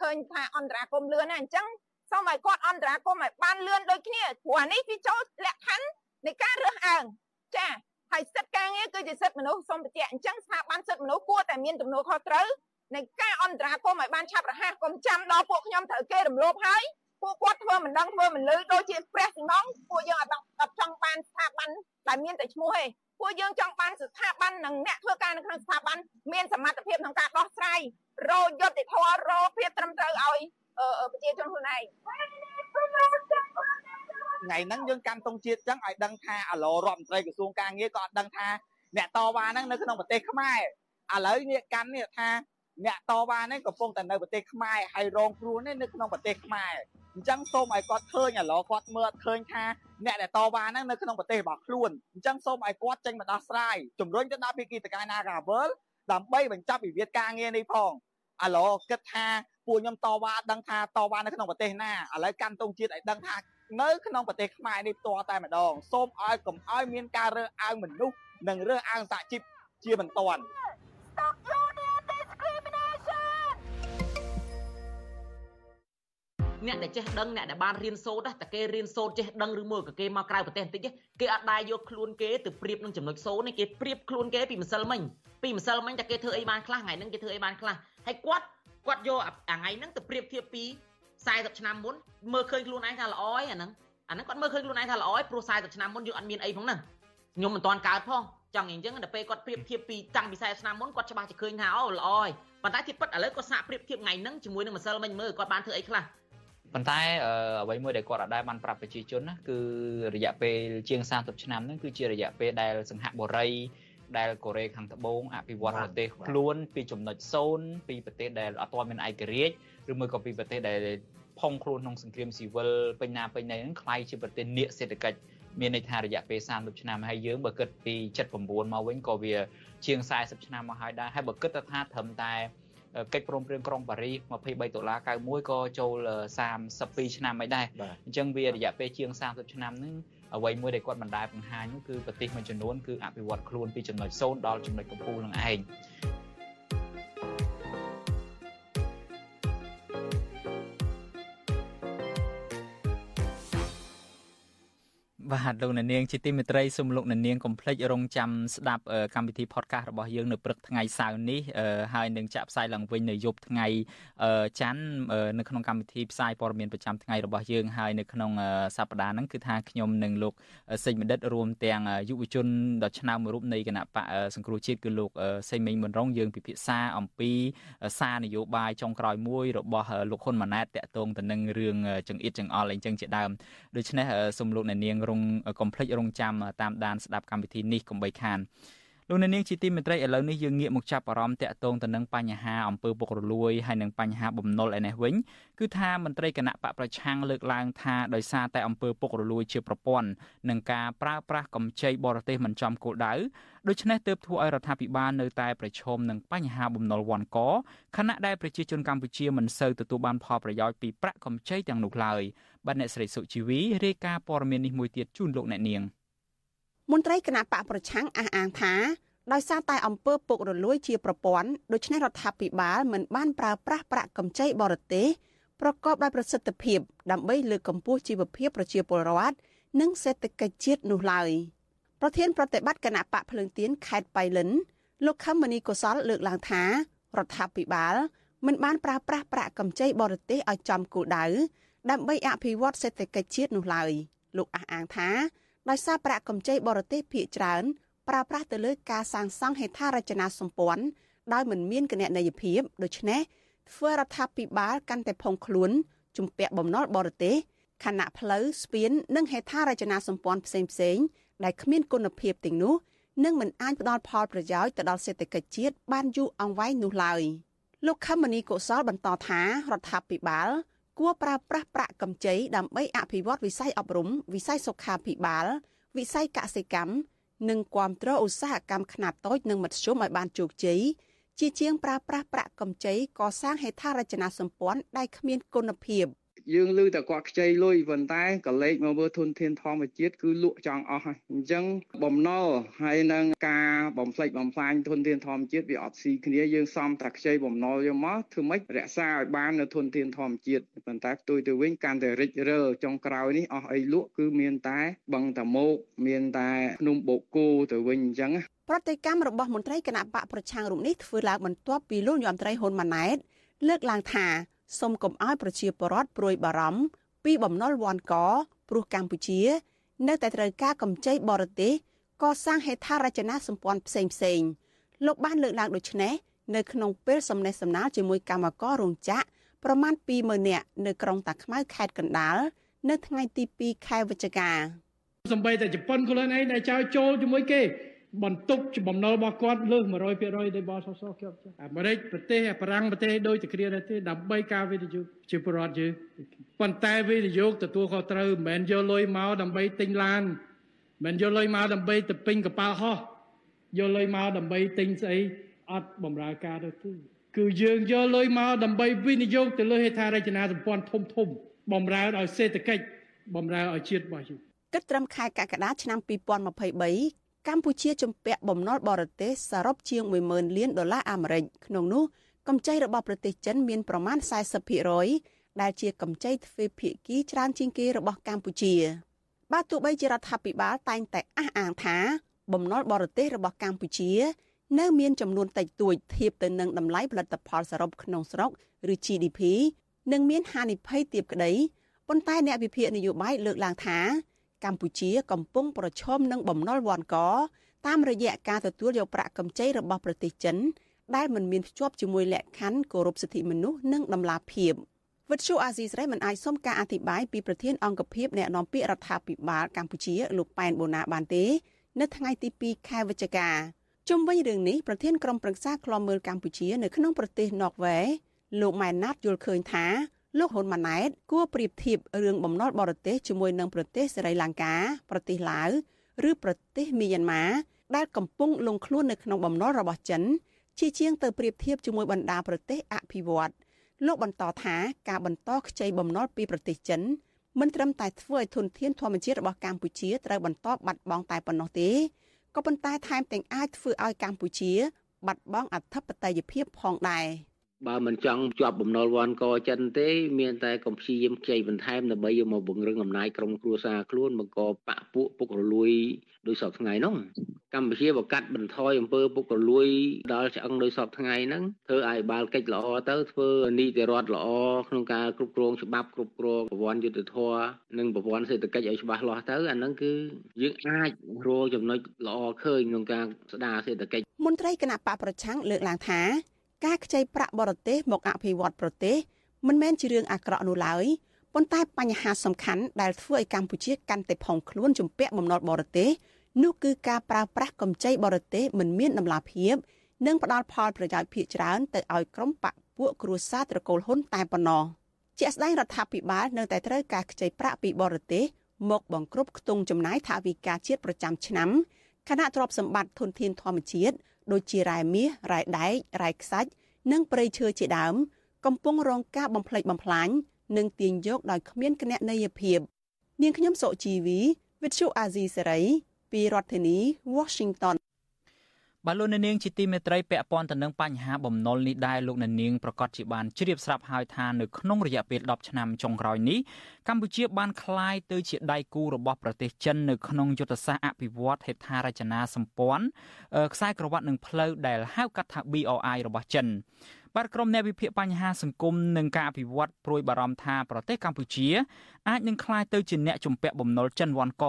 ឃើញថាអន្តរាគមលឿនណាអញ្ចឹងសូមឲ្យគាត់អន្តរាគមឲ្យបានលឿនដូចគ្នាព្រោះអានេះវាចូលលក្ខខណ្ឌនៃការរើសអើងចាហើយសិទ្ធិការងារគឺជាសិទ្ធិមនុស្សសូមបញ្ជាក់អញ្ចឹងស្ថាប័នសិទ្ធិមនុស្សគួរតែមានទំនួលខុសត្រូវនៃការអន្តរាគមឲ្យបានឆាប់រហ័សកុំចាំដល់ពួកខ្ញុំត្រូវគេរំលោភហើយ ពួកគាត់ធ្វើមិនដឹងធ្វើមិនលឺដូចជាព្រះសំណងពួកយើងអត់អត់ចង់បានស្ថាប័នដែលមានតែឈ្មោះទេពួកយើងចង់បានស្ថាប័ននិងអ្នកធ្វើការនៅក្នុងស្ថាប័នមានសមត្ថភាពក្នុងការដោះស្រាយរោយុត្តិធម៌រោភាពត្រឹមត្រូវឲ្យប្រជាជនខ្លួនឯងថ្ងៃហ្នឹងយើងកាន់តុងជាតិចឹងឲ្យដឹងថាអាឡូរដ្ឋមន្ត្រីក្រសួងការងារក៏អត់ដឹងថាអ្នកតវ៉ាហ្នឹងនៅក្នុងប្រទេសខ្មែរឥឡូវនេះកាន់នេះថា អ្នកតវ៉ានេះកំពុងតែនៅប្រទេសខ្មែរហើយរងគ្រោះនេះនៅក្នុងប្រទេសខ្មែរអញ្ចឹងសូមឲ្យគាត់ឃើញឥឡូវគាត់មើលឃើញថាអ្នកដែលតវ៉ាហ្នឹងនៅក្នុងប្រទេសរបស់ខ្លួនអញ្ចឹងសូមឲ្យគាត់ចេញមកដោះស្រាយជំរុញទៅដល់ភាគីតកាយ Nagawal ដើម្បីបញ្ចប់វិវាទការងារនេះផងឥឡូវគិតថាពួកខ្ញុំតវ៉ាដឹងថាតវ៉ានៅក្នុងប្រទេសណាឥឡូវកាន់ទងជាតិឲ្យដឹងថានៅក្នុងប្រទេសខ្មែរនេះផ្ទាល់តែម្ដងសូមឲ្យកុំឲ្យមានការរើសអើងមនុស្សនិងរើសអើងសហជីពជាបន្ទាន់ អ្នកដែលចេះដឹងអ្នកដែលបានរៀនសូត្រតែគេរៀនសូត្រចេះដឹងឬមួយក៏គេមកក្រៅប្រទេសបន្តិចគេអត់ដែរយកខ្លួនគេទៅប្រៀបនឹងចំណុចសូន្យគេប្រៀបខ្លួនគេពីម្សិលមិញពីម្សិលមិញតែគេធ្វើអីបានខ្លះថ្ងៃហ្នឹងគេធ្វើអីបានខ្លះហើយគាត់គាត់យកអាថ្ងៃហ្នឹងទៅប្រៀបធៀបពី40ឆ្នាំមុនមើលឃើញខ្លួនឯងថាល្អឯអាហ្នឹងអាហ្នឹងគាត់មើលឃើញខ្លួនឯងថាល្អឯព្រោះ40ឆ្នាំមុនយើងអត់មានអីផងហ្នឹងខ្ញុំមិនទាន់កើតផងចង់អញ្ចឹងដល់ពេលគាត់ប្រៀបធៀបពីតាំងពី40ឆ្នាំមុនគាត់ច្បាស់ជាឃើញថាអូល្អឯប៉ុន្តែទីពិតឥឡូវគាត់សាកប្រៀបធៀបថ្ងៃហ្នឹងជាមួយនឹងម្សិលមិញមើលគាត់បានធ្វើអីខ្លះ ប៉ុន្តែអ្វីមួយដែលគាត់អាចដែរបានប្រាប់ប្រជាជនណាគឺរយៈពេលជាង30ឆ្នាំហ្នឹងគឺជារយៈពេលដែលសង្ហបុរីដែលកូរ៉េខាងត្បូងអភិវឌ្ឍប្រទេសខ្លួនពីចំណុច0ពីប្រទេសដែលអត់ទាន់មានឯករាជ្យឬមួយក៏ពីប្រទេសដែលផុងខ្លួនក្នុងសង្គ្រាមស៊ីវិលពេញណាពេញណីហ្នឹងคล้ายជាប្រទេសនៀកសេដ្ឋកិច្ចមានន័យថារយៈពេល30ឆ្នាំហើយយើងបើគិតពី79មកវិញក៏វាជាង40ឆ្នាំមកហើយដែរហើយបើគិតទៅថាត្រឹមតែ កិច្ចព្រមព្រៀងក្រុងប៉ារីស23ដុល្លារ91ក៏ចូល32ឆ្នាំហើយដែរអញ្ចឹងវារយៈពេលជាង30ឆ្នាំហ្នឹងអ្វីមួយដែលគាត់មិនដែលបង្ហាញនោះគឺប្រទេសមួយចំនួនគឺអភិវឌ្ឍខ្លួនពីចំណុច0ដល់ចំណុចកំពូលនឹងឯង បាទលោកអ្នកនាងជាទីមេត្រីសូមលោកអ្នកនាងកុំភ្លេចរងចាំស្ដាប់កម្មវិធី podcast របស់យើងនៅព្រឹកថ្ងៃសៅរ៍នេះហើយនឹងចាក់ផ្សាយឡើងវិញនៅយប់ថ្ងៃច័ន្ទនៅក្នុងកម្មវិធីផ្សាយព័ត៌មានប្រចាំថ្ងៃរបស់យើងហើយនៅក្នុងសប្តាហ៍ហ្នឹងគឺថាខ្ញុំនិងលោកសេចបណ្ឌិតរួមទាំងយុវជនដ៏ឆ្នើមមួយរូបនៃគណៈបកសង្គ្រោះជាតិគឺលោកសេងមេងមុនរងយើងពិភាក្សាអំពីសារនយោបាយចុងក្រោយមួយរបស់លោកហ៊ុនម៉ាណែតតាក់ទងទៅនឹងរឿងចង្អៀតចង្អល់អីចឹងជាដើមដូច្នេះសូមលោកអ្នកនាងរងកុំភ្លេចរងចាំតាមដានស្ដាប់កម្មវិធីនេះកុំបីខានលោកអ្នកនាងជាទីមេត្រីឥឡូវនេះយើងងាកមកចាប់អារម្មណ៍តាក់ទងទៅនឹងបញ្ហាអំពើពុករលួយហើយនិងបញ្ហាបំណុលឯនេះវិញគឺថាមន្ត្រីគណៈបកប្រឆាំងលើកឡើងថាដោយសារតែអំពើពុករលួយជាប្រព័ន្ធនិងការប្រើប្រាស់កម្ចីបរទេសមិនចំគោលដៅដូច្នេះទើបធ្វើឲ្យរដ្ឋាភិបាលនៅតែប្រឈមនឹងបញ្ហាបំណុលវ័នកខណៈដែលប្រជាជនកម្ពុជាមិនសូវទទួលបានផលប្រយោជន៍ពីប្រាក់កម្ចីទាំងនោះឡើយ បាទអ្នកស្រីសុជីវីរាយការណ៍ព័ត៌មាននេះមួយទៀតជូនលោកអ្នកនាង។មន្ត្រីគណៈបកប្រឆាំងអះអាងថាដោយសារតែអំពើពុករលួយជាប្រព័ន្ធដូច្នេះរដ្ឋាភិបាលមិនបានប្រើប្រាស់ប្រាក់កម្ចីបរទេសប្រកបដោយប្រសិទ្ធភាពដើម្បីលើកកម្ពស់ជីវភាពប្រជាពលរដ្ឋនិងសេដ្ឋកិច្ចជាតិនោះឡើយប្រធានប្រតិបត្តិគណៈបកភ្លើងទៀនខេត្តបៃលិន លោកខឹមមនីកុសលលើកឡើងថារដ្ឋាភិបាលមិនបានប្រើប្រាស់ប្រាក់កម្ចីបរទេសឲ្យចំគោលដៅ ដើម្បីអភិវឌ្ឍសេដ្ឋកិច្ចជាតិនោះឡើយលោកអះអាងថាដោយសារប្រាក់កម្ចីបរទេសភាគច្រើនប្រើប្រាស់ទៅលើការសាងសង់ហេដ្ឋារចនាសម្ព័ន្ធដោយមិនមានគណនេយ្យភាពដូច្នេះធ្វើរដ្ឋាភិបាលកាន់តែផុងខ្លួនជំពាក់បំណុលបរទេសខណៈផ្លូវស្ពាននិងហេដ្ឋារចនាសម្ព័ន្ធផ្សេងផ្សេងដែលគ្មានគុណភាពទាំងនោះនឹងមិនអាចផ្ដល់ផលប្រយោជន៍ទៅដល់សេដ្ឋកិច្ចជាតិបានយូរអង្វែងនោះឡើយលោកខមមនីកុសលបន្តថារដ្ឋាភិបាល គួរប្រើប្រាស់ប្រាក់កម្ចីដើម្បីអភិវឌ្ឍវិស័យអប់រំវិស័យសុខាភិបាល វិស័យកសិកម្មនិងគាំទ្រឧស្សាហកម្មខ្នាតតូចនិងមធ្យមឲ្យបានជោគជ័យជាជាងប្រើប្រាស់ប្រាក់កម្ចីកសាងហេដ្ឋារចនាសម្ព័ន្ធដែលគ្មានគុណភាព យើងឮតែគាត់ខ្ចីលុយប៉ុន្តែក៏លេខមកមើលធនធានធម្មជាតិគឺលក់ចង់អស់ហើយអញ្ចឹងបំណុលហើយនឹងការបំផ្លិចបំផ្លាញធនធានធម្មជាតិវាអត់ស៊ីគ្នាយើងសំតែខ្ចីបំណុលយកមកធ្វើម៉េចរក្សាឲ្យបាននៅធនធានធម្មជាតិប៉ុន្តែផ្ទុយទៅវិញកាន់តែរិចរើចុងក្រោយនេះអស់អីលក់គឺមានតែបឹងតាមុកមានតែភ្នំបូកគោទៅវិញអញ្ចឹងប្រតិកម្មរបស់មន្ត្រីគណៈបកប្រឆាំងរូបនេះធ្វើឡើងបន្ទាប់ពីលោកយមត្រីហ៊ុនម៉ាណែតលើកឡើងថា សូមកុំឲ្យប្រជាពលរដ្ឋព្រួយបារម្ភពីបំណុលវ៉ាន់កព្រោះកម្ពុជា នៅតែត្រូវការកម្ចីបរទេសកសាងហេដ្ឋារចនាសម្ព័ន្ធផ្សេងផ្សេងលោកបានលើកឡើងដូចនេះនៅក្នុងពេលសំណេះសំណាលជាមួយកម្មកររោងចក្រប្រមាណ20000នាក់នៅក្រុងតាខ្មៅខេត្តកណ្ដាលនៅថ្ងៃទី2ខែវិច្ឆិកាសំបីតែជប៉ុនខ្លួនឯងដែលចោលចូលជាមួយគេ បន្ទុកបំណុលរបស់គាត់លើស100%នៃបសសខ្ញុំអាមេរិកប្រទេសបារាំងប្រទេសដូចតែគ្នាដែរទេដើម្បីការវិនិយោគជាប្រវត្តិយើងប៉ុន្តែវិនិយោគទទួលខុសត្រូវមិនមែនយកលុយមកដើម្បីទិញឡានមិនយកលុយមកដើម្បីទៅពេញកប៉ាល់ហោះយកលុយមកដើម្បីទិញស្អីអត់បំរើការទៅទេគឺយើងយកលុយមកដើម្បីវិនិយោគទៅលើហេដ្ឋារចនាសម្ព័ន្ធធំធំបំរើឲ្យសេដ្ឋកិច្ចបំរើឲ្យជាតិរបស់យើងគិតត្រឹមខែកក្កដាឆ្នាំ2023 កម្ពុជាជំពាក់បំណុលបរទេសសរុបជាង10000លានដុល្លារអាមេរិកក្នុងនោះកម្ចីរបស់ប្រទេសចិនមានប្រមាណ40%ដែលជាកម្ចីទ្វេភាគីច្រើនជាងគេរបស់កម្ពុជាបាទទោះបីជារដ្ឋាភិបាលតែងតែអះអាងថា បំណុលបរទេសរបស់កម្ពុជា នៅមានចំនួនតិចតួចធៀបទៅនឹងតម្លៃផលិតផលសរុបក្នុងស្រុកឬ GDP និងមានហានិភ័យទាបក្តីប៉ុន្តែអ្នកវិភាគនយោបាយលើកឡើងថា កម្ពុជាកំពុងប្រឈមនឹងបំណុលវ៉ាន់កតាមរយៈការទទួលយកប្រាក់កម្ចីរបស់ប្រទេសចិន ដែលមិនមានភ្ជាប់ជាមួយលក្ខខណ្ឌគោរពសិទ្ធិមនុស្សនិងដំណាភាពវិទ្យុអាស៊ីសេរីមិនអាចសុំការអធិប្បាយពីប្រធានអង្គភិបអ្នកនាំពាក្យរដ្ឋាភិបាលកម្ពុជាលោកប៉ែនបូណាបានទេនៅថ្ងៃទី2ខែវិច្ឆិកាជុំវិញរឿងនេះប្រធានក្រុមប្រឹក្សាឃ្លាំមើលកម្ពុជានៅក្នុងប្រទេសណ័រវេលោកម៉ែនណាតយល់ឃើញថា លោកហ៊ុនម៉ាណែតគួរប្រៀបធៀបរឿងបំណុលបរទេសជាមួយនឹងប្រទេសសេរីលង្កាប្រទេសឡាវឬប្រទេសមីយ៉ាន់ម៉ាដែលកំពុងលងខ្លួននៅក្នុងបំណុលរបស់ចិន ជាជាងទៅប្រៀបធៀបជាមួយបណ្ដាប្រទេសអភិវឌ្ឍលោកបន្តថាការបន្តខ្ចីបំណុលពីប្រទេសចិនមិនត្រឹមតែធ្វើឲ្យធនធានធម្មជាតិរបស់កម្ពុជាត្រូវបន្តបាត់បង់តែប៉ុណ្ណោះទេក៏ប៉ុន្តែថែមទាំងអាចធ្វើឲ្យកម្ពុជាបាត់បង់អធិបតេយ្យភាពផងដែរ។ បើមិនចង់ជាប់បំណុលវ៉ាន់កចិនទេ មានតែកំព្យាយាមខ្ចីបន្ថែមដើម្បីយកមកបង្រឹងអំណាចក្រុមគ្រួសារខ្លួនបង្កបាក់ពួកពុករលួយដោយសពថ្ងៃហ្នឹងកម្ពុជាបកាត់បន្ថយអំពើពុករលួយដល់ឆ្អឹងដោយសពថ្ងៃហ្នឹងធ្វើឲ្យបាល់កិច្ចល្អទៅធ្វើនីតិរដ្ឋល្អក្នុងការគ្រប់គ្រងច្បាប់គ្រប់គ្រងប្រព័ន្ធយុត្តិធម៌និងប្រព័ន្ធសេដ្ឋកិច្ចឲ្យច្បាស់លាស់ទៅអាហ្នឹងគឺយើងអាចរកចំណុចល្អឃើញក្នុងការស្ដារសេដ្ឋកិច្ចមន្ត្រីគណៈបកប្រឆាំងលើកឡើងថា ការខ្ចីប្រាក់បរទេសមកអភិវឌ្ឍប្រទេសមិនមែនជារឿងអាក្រក់នោះឡើយប៉ុន្តែបញ្ហាសំខាន់ដែលធ្វើឲ្យកម្ពុជាកាន់តែផុងខ្លួនជំពាក់បំណុលបរទេសនោះគឺការប្រើប្រាស់កម្ចីបរទេសមិនមានដំណាភាព និងផ្ដល់ផលប្រយោជន៍ភាគច្រើនទៅឲ្យក្រុមបកពួកគ្រួសារត្រកូលហ៊ុនតែប៉ុណ្ណោះជាក់ស្ដែងរដ្ឋាភិបាលនៅតែត្រូវការខ្ចីប្រាក់ពីបរទេសមកបង្គ្រប់ខ្ទង់ចំណាយថវិកាជាតិប្រចាំឆ្នាំខណៈទ្រព្យសម្បត្តិធនធានធម្មជាតិ ដូចជារ៉ែមាសរ៉ែដែករ៉ែខ្សាច់និងព្រៃឈើជាដើម កំពុងរងការបំផ្លិចបំផ្លាញនិងទាញយកដោយគ្មានគណនេយ្យភាពនាងខ្ញុំសុជីវីវិទ្យុអាស៊ីសេរីពីរដ្ឋធានី Washington បាទលោកអ្នកនាងជាទីមេត្រីពាក់ព័ន្ធទៅនឹងបញ្ហាបំណុលនេះដែរលោកអ្នកនាងប្រកាសជាបានជ្រាបស្រាប់ហើយថានៅក្នុងរយៈពេល10ឆ្នាំចុងក្រោយនេះកម្ពុជាបានក្លាយទៅជាដៃគូរបស់ប្រទេសចិននៅក្នុងយុទ្ធសាស្ត្រអភិវឌ្ឍហេដ្ឋារចនាសម្ព័ន្ធខ្សែក្រវ៉ាត់និងផ្លូវដែលហៅកាត់ថា BRI របស់ចិន បាទក្រុមអ្នកវិភាគបញ្ហាសង្គមនិងការអភិវឌ្ឍព្រួយបារម្ភថាប្រទេសកម្ពុជាអាចនឹងក្លាយទៅជាអ្នកជំពាក់បំណុលចិនវ៉ាន់ក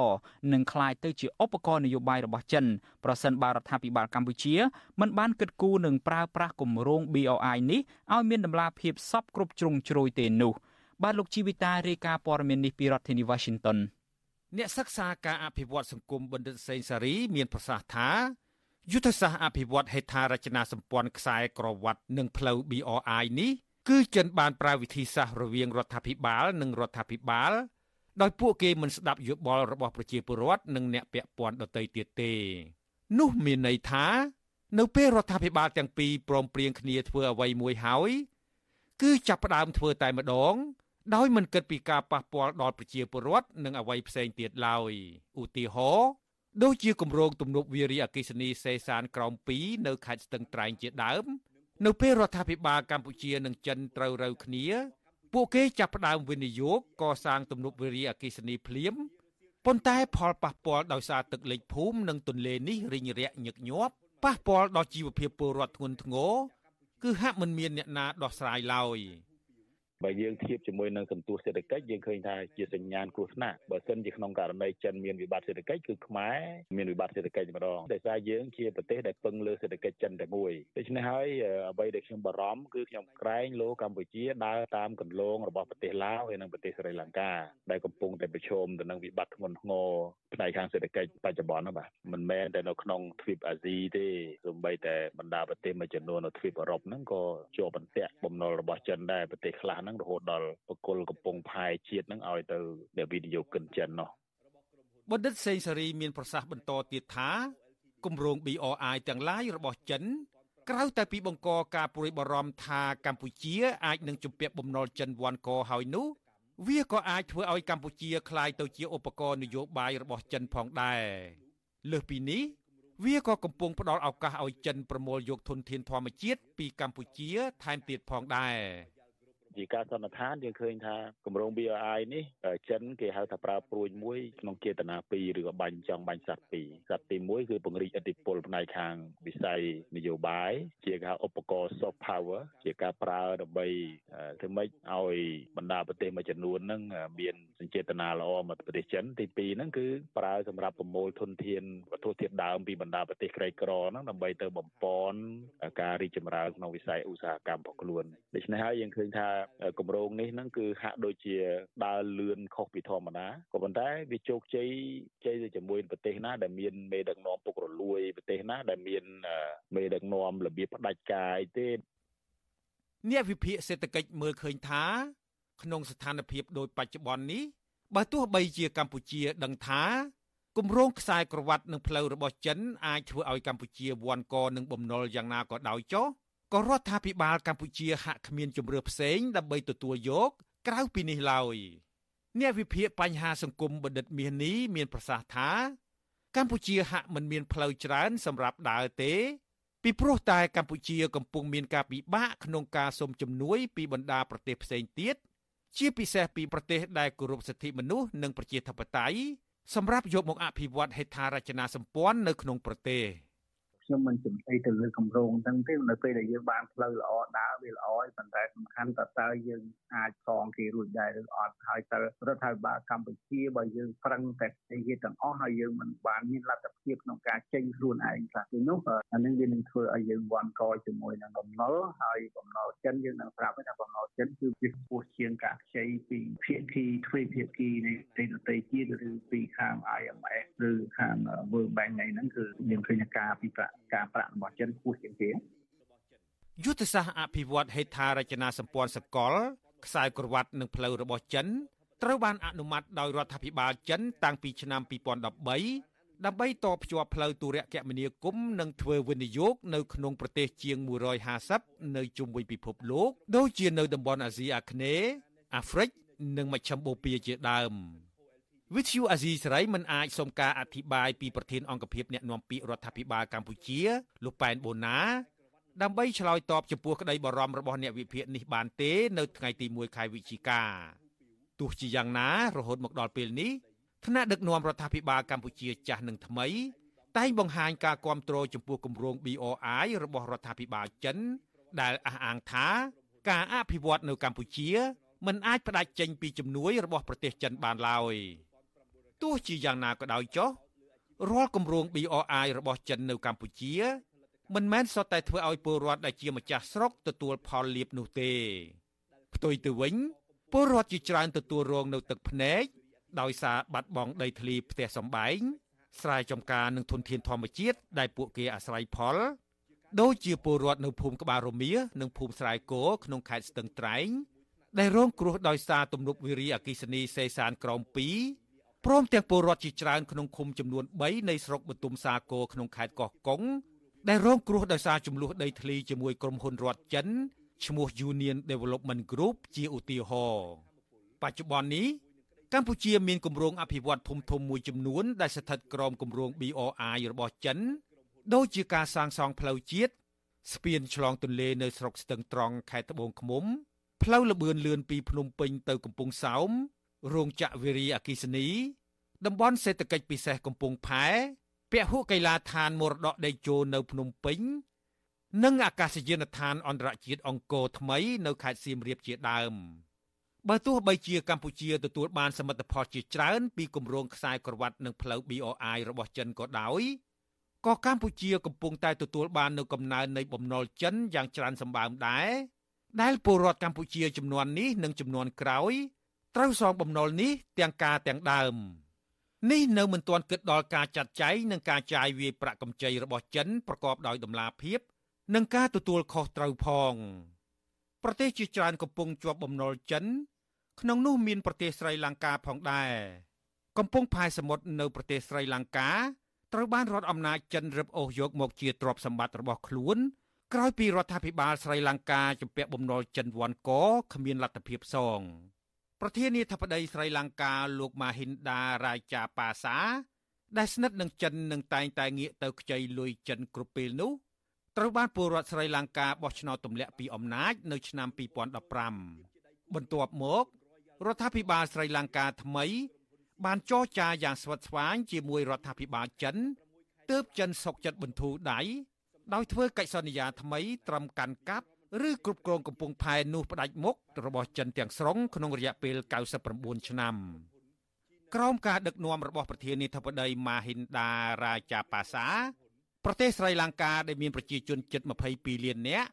និងក្លាយទៅជាឧបករណ៍នយោបាយរបស់ចិនប្រសិនបើរដ្ឋាភិបាលកម្ពុជាមិនបានគិតគូរនិងប្រើប្រាស់គម្រោង BRI នេះឲ្យមានដំណាភាពសពគ្រប់ជ្រុងជ្រោយទេនោះបាទលោកជីវិតារាយការណ៍ព័ត៌មាននេះពីរដ្ឋធានី Washington អ្នកសិក្សាការអភិវឌ្ឍសង្គមបណ្ឌិតសេងសារី មានប្រសាសន៍ថា យុទ្ធសាស្ត្រអភិវឌ្ឍហេដ្ឋារចនាសម្ព័ន្ធខ្សែក្រវ៉ាត់និងផ្លូវ BRI នេះគឺចិនបានប្រើវិធីសាស្ត្ររវាងរដ្ឋាភិបាលនិងរដ្ឋាភិបាលដោយពួកគេមិនស្ដាប់យោបល់របស់ប្រជាពលរដ្ឋនិងអ្នកពាក់ព័ន្ធដទៃទៀតទេនោះមានន័យថា នៅពេលរដ្ឋាភិបាលទាំងពីរព្រមព្រៀងគ្នាធ្វើអ្វីមួយហើយគឺចាប់ផ្ដើមធ្វើតែម្ដង ដោយមិនគិតពីការប៉ះពាល់ដល់ប្រជាពលរដ្ឋនិងអ្វីផ្សេងទៀតឡើយឧទាហរណ៍ ដូចជាគម្រោងទំនប់វារីអគ្គិសនីសេសានក្រោម2នៅខេត្តស្ទឹងត្រែងជាដើម នៅពេលរដ្ឋាភិបាលកម្ពុជានិងចិនត្រូវរើគ្នា ពួកគេចាប់ផ្ដើមវិនិយោគកសាងទំនប់វារីអគ្គិសនីភ្លាមប៉ុន្តែផលប៉ះពាល់ដោយសារទឹកលិចភូមិនិងទន្លេនេះរីងរាក់ញឹកញាប់ប៉ះពាល់ដល់ជីវភាពពលរដ្ឋធ្ងន់ធ្ងរគឺហាក់មិនមានអ្នកណាដោះស្រាយឡើយ។ បើយើងធៀបជាមួយនឹងសន្ទុះសេដ្ឋកិច្ចយើងឃើញថាជាសញ្ញាណគ្រោះថ្នាក់បើសិនជាក្នុងករណីចិនមានវិបត្តិសេដ្ឋកិច្ចគឺខ្មែរមានវិបត្តិសេដ្ឋកិច្ចម្ដងដោយសារយើងជាប្រទេសដែលពឹងលើសេដ្ឋកិច្ចចិនតែមួយដូច្នេះហើយអ្វីដែលខ្ញុំបារម្ភគឺខ្ញុំក្រែងលោកម្ពុជាដើរតាមគន្លងរបស់ប្រទេសឡាវហើយនិងប្រទេសស្រីលង្កាដែលកំពុងតែប្រឈមទៅនឹងវិបត្តិធ្ងន់ធ្ងរផ្នែកខាងសេដ្ឋកិច្ចបច្ចុប្បន្នហ្នឹងបាទមិនមែនតែនៅក្នុងទ្វីបអាស៊ីទេសូម្បីតែបណ្ដាប្រទេសមួយចំនួននៅទ្វីបអឺរ៉ុបហ្នឹងក៏ជាប់បន្ទាក់បំណុលរបស់ចិនដែរប្រទេសខ្លះហ្នឹងរហូតដល់បកគលកំពង់ផែជាតិហ្នឹងឲ្យទៅអ្នកវិនិយោគិនចិននោះបណ្ឌិតសេងសេរីមានប្រសាសន៍បន្តទៀតថាគម្រោង BRI ទាំងឡាយរបស់ចិន ក្រៅតែពីបង្កការព្រួយបារម្ភថាកម្ពុជាអាចនឹងជំពាក់បំណុលចិនវ៉ាន់កហើយនោះវាក៏អាចធ្វើឲ្យកម្ពុជាคล้ายទៅជាឧបករណ៍នយោបាយរបស់ចិនផងដែរលើសពីនេះវាក៏កំពុងផ្ដល់ឱកាសឲ្យចិនប្រមូលយកធនធានធម្មជាតិពីកម្ពុជាថែមទៀតផងដែរ ជាការសន្និដ្ឋានយើងឃើញថាគម្រោង BRI នេះចិនគេហៅថាប្រើព្រួយមួយក្នុងចេតនាពីរឬក៏បាញ់ចង់បាញ់សត្វពីរសត្វទី1គឺពង្រីកឥទ្ធិពលផ្នែកខាងវិស័យនយោបាយជាការឧបករណ៍ soft power ជាការប្រើដើម្បីធ្វើម៉េចឲ្យបណ្ដាប្រទេសមួយចំនួនហ្នឹងមានសញ្ចេតនាល្អមកប្រទេសចិនទី2ហ្នឹងគឺប្រើសម្រាប់ប្រមូលធនធានវត្ថុធាតុដើមពីបណ្ដាប្រទេសក្រីក្រហ្នឹងដើម្បីទៅបំពន់ការរីកចម្រើនក្នុងវិស័យឧស្សាហកម្មរបស់ខ្លួនដូច្នេះហើយយើងឃើញថាគម្រោងនេះហ្នឹងគឺហាក់ដូចជាដើរលឿនខុសពីធម្មតាក៏ប៉ុន្តែវាជោគជ័យជ័យទៅជាមួយប្រទេសណាដែលមានមេដឹកនាំពុករលួយប្រទេសណាដែលមានមេដឹកនាំរបៀបផ្ដាច់ការអីទេអ្នកវិភាគសេដ្ឋកិច្ចមើលឃើញថា ក្នុងស្ថានភាពដូចបច្ចុប្បន្ននេះបើទោះបីជាកម្ពុជាដឹងថាគម្រោងខ្សែក្រវ៉ាត់និងផ្លូវរបស់ចិនអាចធ្វើឲ្យកម្ពុជាវាន់កនឹងបំណុលយ៉ាងណាក៏ដោយចុះក៏រដ្ឋាភិបាលកម្ពុជាហាក់គ្មានជំរឿផ្សេងដើម្បីទទួលយកក្រៅពីនេះឡើយអ្នកវិភាគបញ្ហាសង្គមបណ្ឌិតមាសនេះមានប្រសាសន៍ថាកម្ពុជាហាក់មិនមានផ្លូវច្រើនសម្រាប់ដើរទេពីព្រោះតែកម្ពុជាកំពុងមានការពិបាកក្នុងការសុំជំនួយពីបណ្ដាប្រទេសផ្សេងទៀត ជាពិសេសពីប្រទេសដែលគោរពសិទ្ធិមនុស្សនិងប្រជាធិបតេយ្យសម្រាប់យកមកអភិវឌ្ឍហេដ្ឋារចនាសម្ព័ន្ធនៅក្នុងប្រទេស ខខ្ញុំមិនចំអីទៅលើគម្រោងហ្នឹងទេនៅពេលដែលយើងបានផ្លូវល្អដើរវាល្អហើយប៉ុន្តែសំខាន់តើតើយើងអាចសងគេរួចដែរឬអត់ហើយតើរដ្ឋាភិបាលកម្ពុជាបើយើងប្រឹងតែនិយាយទាំងអស់ហើយយើងមិនបានមានលទ្ធភាពក្នុងការចេញខ្លួនឯងខ្លះទេនោះអានឹងវានឹងធ្វើឲ្យយើងវាន់កជាមួយនឹងបំណុលហើយបំណុលចិនយើងនឹងប្រាប់ថាបំណុលចិនគឺវាខ្ពស់ជាងការខ្ចីពីភាគីទ្វេភាគីនៃប្រទេសដទៃទៀតឬពីខាង IMF ឬខាង World Bank ហ្នឹងគឺយើងឃើញការពីប្រាក់ការប្រាក់របស់ចិនខ្ពស់ជាងគេយុទ្ធសាស្ត្រអភិវឌ្ឍហេដ្ឋារចនាសម្ព័ន្ធសកលខ្សែក្រវ៉ាត់និងផ្លូវរបស់ចិនត្រូវបានអនុម័តដោយរដ្ឋាភិបាលចិនតាំងពីឆ្នាំ2013ដើម្បីតភ្ជាប់ផ្លូវទូរគមនាគមន៍និងធ្វើវិនិយោគនៅក្នុងប្រទេសជាង150នៅជុំវិញពិភពលោកដូចជានៅតំបន់អាស៊ីអាគ្នេយ៍អាហ្វ្រិកនិងមជ្ឈមបូព៌ាជាដើម វិទ្យុអាស៊ីសេរីមិនអាចសុំការអធិប្បាយពីប្រធានអង្គភិបអ្នកណាំពាក្យរដ្ឋាភិបាលកម្ពុជាលោកប៉ែនបូណាដើម្បីឆ្លើយតបចំពោះក្តីបារម្ភរបស់អ្នកវិភាគនេះបានទេនៅថ្ងៃទី1ខែវិច្ឆិកាទោះជាយ៉ាងណារហូតមកដល់ពេលនេះថ្នាក់ដឹកនាំរដ្ឋាភិបាលកម្ពុជាចាស់និងថ្មីតែងបង្ហាញការគ្រប់គ្រងចំពោះគម្រោង BRI របស់រដ្ឋាភិបាលចិន ដែលអះអាងថា ការអភិវឌ្ឍនៅកម្ពុជាមិនអាចផ្ដាច់ចេញពីជំនួយរបស់ប្រទេសចិនបានឡើយ ទោះជាយ៉ាងណាក៏ដោយចុះរាល់គម្រោង BRI របស់ចិននៅកម្ពុជាមិនមែនសុទ្ធតែធ្វើឲ្យពលរដ្ឋដែលជាម្ចាស់ស្រុកទទួលផលលាភនោះទេផ្ទុយទៅវិញពលរដ្ឋជាច្រើនទទួលរងនៅទឹកភ្នែកដោយសារបាត់បង់ដីធ្លីផ្ទះសម្បែងស្រែចម្ការនិងធនធានធម្មជាតិដែលពួកគេអាស្រ័យផលដូចជាពលរដ្ឋនៅភូមិក្បាលរមៀនិងភូមិស្រែគោក្នុងខេត្តស្ទឹងត្រែងដែលរងគ្រោះដោយសារទំនប់វារីអគ្គិសនីសេសានក្រោម2 ព្រមទាំងពលរដ្ឋជាច្រើនក្នុងឃុំចំនួន3នៃស្រុកបន្ទុមសាគរក្នុងខេត្តកោះកុងដែលរងគ្រោះដោយសារចំនួនដីធ្លីជាមួយក្រុមហ៊ុនរដ្ឋចិនឈ្មោះ Union Development Group ជាឧទាហរណ៍បច្ចុប្បន្ននេះកម្ពុជាមានគម្រោងអភិវឌ្ឍធំធំមួយចំនួនដែលស្ថិតក្រោមគម្រោង BRI របស់ចិនដូចជាការសាងសង់ផ្លូវជាតិស្ពានឆ្លងទន្លេនៅស្រុកស្ទឹងត្រង់ខេត្តត្បូងឃ្មុំផ្លូវលបឿនលឿនពីភ្នំពេញទៅកំពង់សោម រោងចក្រវារីអគិសនីតំបន់សេដ្ឋកិច្ចពិសេសកំពង់ផែពហុកីឡាដ្ឋានមរតកដីជោនៅភ្នំពេញ និងអាកាសយានដ្ឋានអន្តរជាតិអង្គរថ្មីនៅខេត្តសៀមរាបជាដើមបើទោះបីជាកម្ពុជាទទួលបានសមិទ្ធផលជាច្រើនពីគម្រោងខ្សែក្រវ៉ាត់និងផ្លូវ BRI របស់ចិនក៏ដោយក៏កម្ពុជាកំពុងតែទទួលបាននូវកំណើននៃបំណុលចិនយ៉ាងច្រើនសម្បើមដែរដែលពលរដ្ឋកម្ពុជាចំនួននេះនិងចំនួនក្រោយ ត្រូវសងបំណុលនេះទាំងការទាំងដើមនេះនៅមិនទាន់គិតដល់ការចាត់ចែងនិងការចាយវាយប្រាក់កម្ចីរបស់ចិនប្រកបដោយតម្លាភាពនិងការទទួលខុសត្រូវផង ប្រទេសជាច្រើនកំពុងជាប់បំណុលចិន ក្នុងនោះមានប្រទេសស្រីលង្កាផងដែរកំពុងផែសមុទ្រនៅប្រទេសស្រីលង្កាត្រូវបានរដ្ឋអំណាចចិនរឹបអូសយកមកជាទ្រព្យសម្បត្តិរបស់ខ្លួន ក្រោយពីរដ្ឋាភិបាលស្រីលង្កាជំពាក់បំណុលចិនវ៉ាន់កគ្មានលទ្ធភាពសង ប្រធានាធិបតីស្រីលង្កាលោកម៉ាហ៊ីនដារាជាប៉ាសា ដែលស្និទ្ធនឹងចិននឹងតែងតែងាកទៅខ្ចីលុយចិនគ្រប់ពេលនោះត្រូវបានពលរដ្ឋស្រីលង្កាបោះឆ្នោតទម្លាក់ពីអំណាចនៅឆ្នាំ2015បន្ទាប់មករដ្ឋាភិបាលស្រីលង្កាថ្មី បានចរចាយ៉ាងស្វិតស្វាញជាមួយរដ្ឋាភិបាលចិនទើបចិនសុកចិត្តបន្ធូរដៃដោយធ្វើកិច្ចសន្យាថ្មីត្រឹមកាន់កាប់ ឬគ្រប់គ្រងកំពង់ផែនោះផ្ដាច់មុខរបស់ចិនទាំងស្រុងក្នុងរយៈពេល99ឆ្នាំក្រោមការដឹកនាំរបស់ប្រធានាធិបតីម៉ាហ៊ីនដារាជាប៉ាសា ប្រទេសស្រីលង្កាដែលមានប្រជាជនជិត22លាននាក់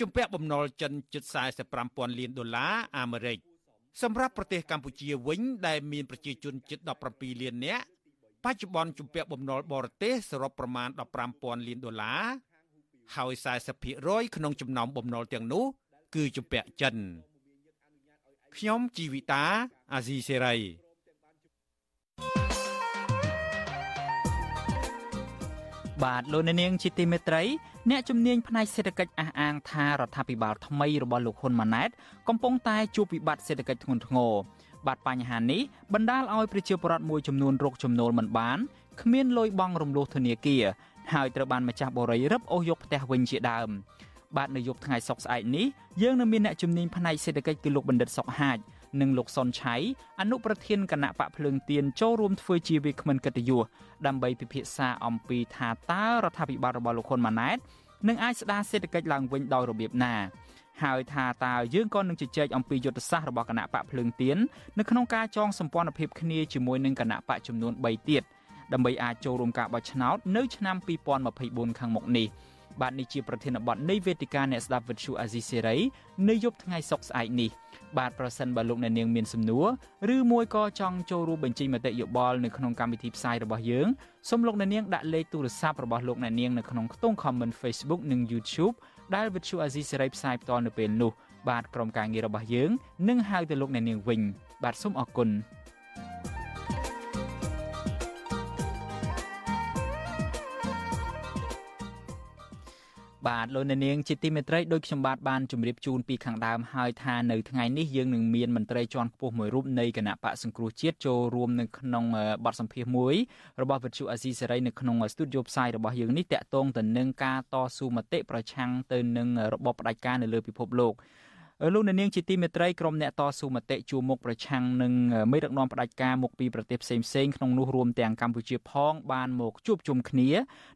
ជំពាក់បំណុលចិនជិត45,000លានដុល្លារអាមេរិកសម្រាប់ប្រទេសកម្ពុជាវិញដែលមានប្រជាជនជិត17លាននាក់បច្ចុប្បន្នជំពាក់បំណុលបរទេសសរុបប្រមាណ15,000លានដុល្លារ ហើយ40%ក្នុងចំណោមបំណុលទាំងនោះ គឺជំពាក់ចិនខ្ញុំជីវិតាអាស៊ីសេរីបាទលោកអ្នកនាងជាទីមេត្រីអ្នកជំនាញផ្នែកសេដ្ឋកិច្ចអះអាងថារដ្ឋាភិបាលថ្មីរបស់លោកហ៊ុនម៉ាណែតកំពុងតែជួបវិបត្តិសេដ្ឋកិច្ចធ្ងន់ធ្ងរបាទបញ្ហានេះបណ្ដាលឲ្យប្រជាពលរដ្ឋមួយចំនួនរកចំណូលមិនបានគ្មានលុយបង់រំលោះធនាគារ ហើយត្រូវបានម្ចាស់បរិយរឹបអូសយកផ្ទះវិញជាដើមបាទនៅយប់ថ្ងៃសុកស្អែកនេះយើងនឹងមានអ្នកជំនាញផ្នែកសេដ្ឋកិច្ចគឺលោកបណ្ឌិតសុកហាជនិងលោកសុនឆៃអនុប្រធានគណៈបកភ្លើងទៀនចូលរួមធ្វើជាវាគ្មិនកិត្តិយសដើម្បីពិភាក្សាអំពីថាតើរដ្ឋាភិបាលរបស់លោកហ៊ុនម៉ាណែតនឹងអាចស្ដារសេដ្ឋកិច្ចឡើងវិញដោយរបៀបណាហើយថាតើយើងក៏នឹងជជែកអំពីយុទ្ធសាស្ត្ររបស់គណៈបកភ្លើងទៀននៅក្នុងការចងសម្ព័ន្ធភាពគ្នាជាមួយនឹងគណៈបកចំនួន3ទៀត ដើម្បីអាចចូលរួមការបោះឆ្នោតនៅឆ្នាំ2024ខាងមុខនេះបាទនេះជាប្រធានបទនៃវេទិកាអ្នកស្ដាប់វិទ្យុអាស៊ីសេរីនៅយប់ថ្ងៃសុក្រស្អែកនេះបាទប្រសិនបើលោកអ្នកនាងមានសំណួរឬមួយក៏ចង់ចូលរួមបញ្ចេញមតិយោបល់នៅក្នុងកម្មវិធីផ្សាយរបស់យើងសូមលោកអ្នកនាងដាក់លេខទូរស័ព្ទរបស់លោកអ្នកនាងនៅក្នុងខ្ទង់ comment Facebook និង YouTube ដែលវិទ្យុអាស៊ីសេរីផ្សាយផ្ទាល់នៅពេលនោះបាទក្រុមការងាររបស់យើងនឹងហៅទៅលោកអ្នកនាងវិញបាទសូមអរគុណ បាទលោកអ្នកនាងជាទីមេត្រីដោយខ្ញុំបាទបានជម្រាបជូនពីខាងដើមហើយថានៅថ្ងៃនេះយើងនឹងមានមន្ត្រីជាន់ខ្ពស់មួយរូបនៃគណៈបកសង្គ្រោះជាតិចូលរួមនៅក្នុងបទសម្ភាសន៍មួយរបស់វិទ្យុអាស៊ីសេរីនៅក្នុងស្ទូឌីយោផ្សាយរបស់យើងនេះតាក់ទងទៅនឹងការតស៊ូមតិប្រឆាំងទៅនឹងរបបផ្ដាច់ការនៅលើពិភពលោក លោកអ្នកនាងជាទីមេត្រីក្រុមអ្នកតស៊ូមតិជួមុខប្រឆាំងនឹងមេដឹកនាំផ្ដាច់ការមកពីប្រទេសផ្សេងផ្សេងក្នុងនោះរួមទាំងកម្ពុជាផងបានមកជួបជុំគ្នា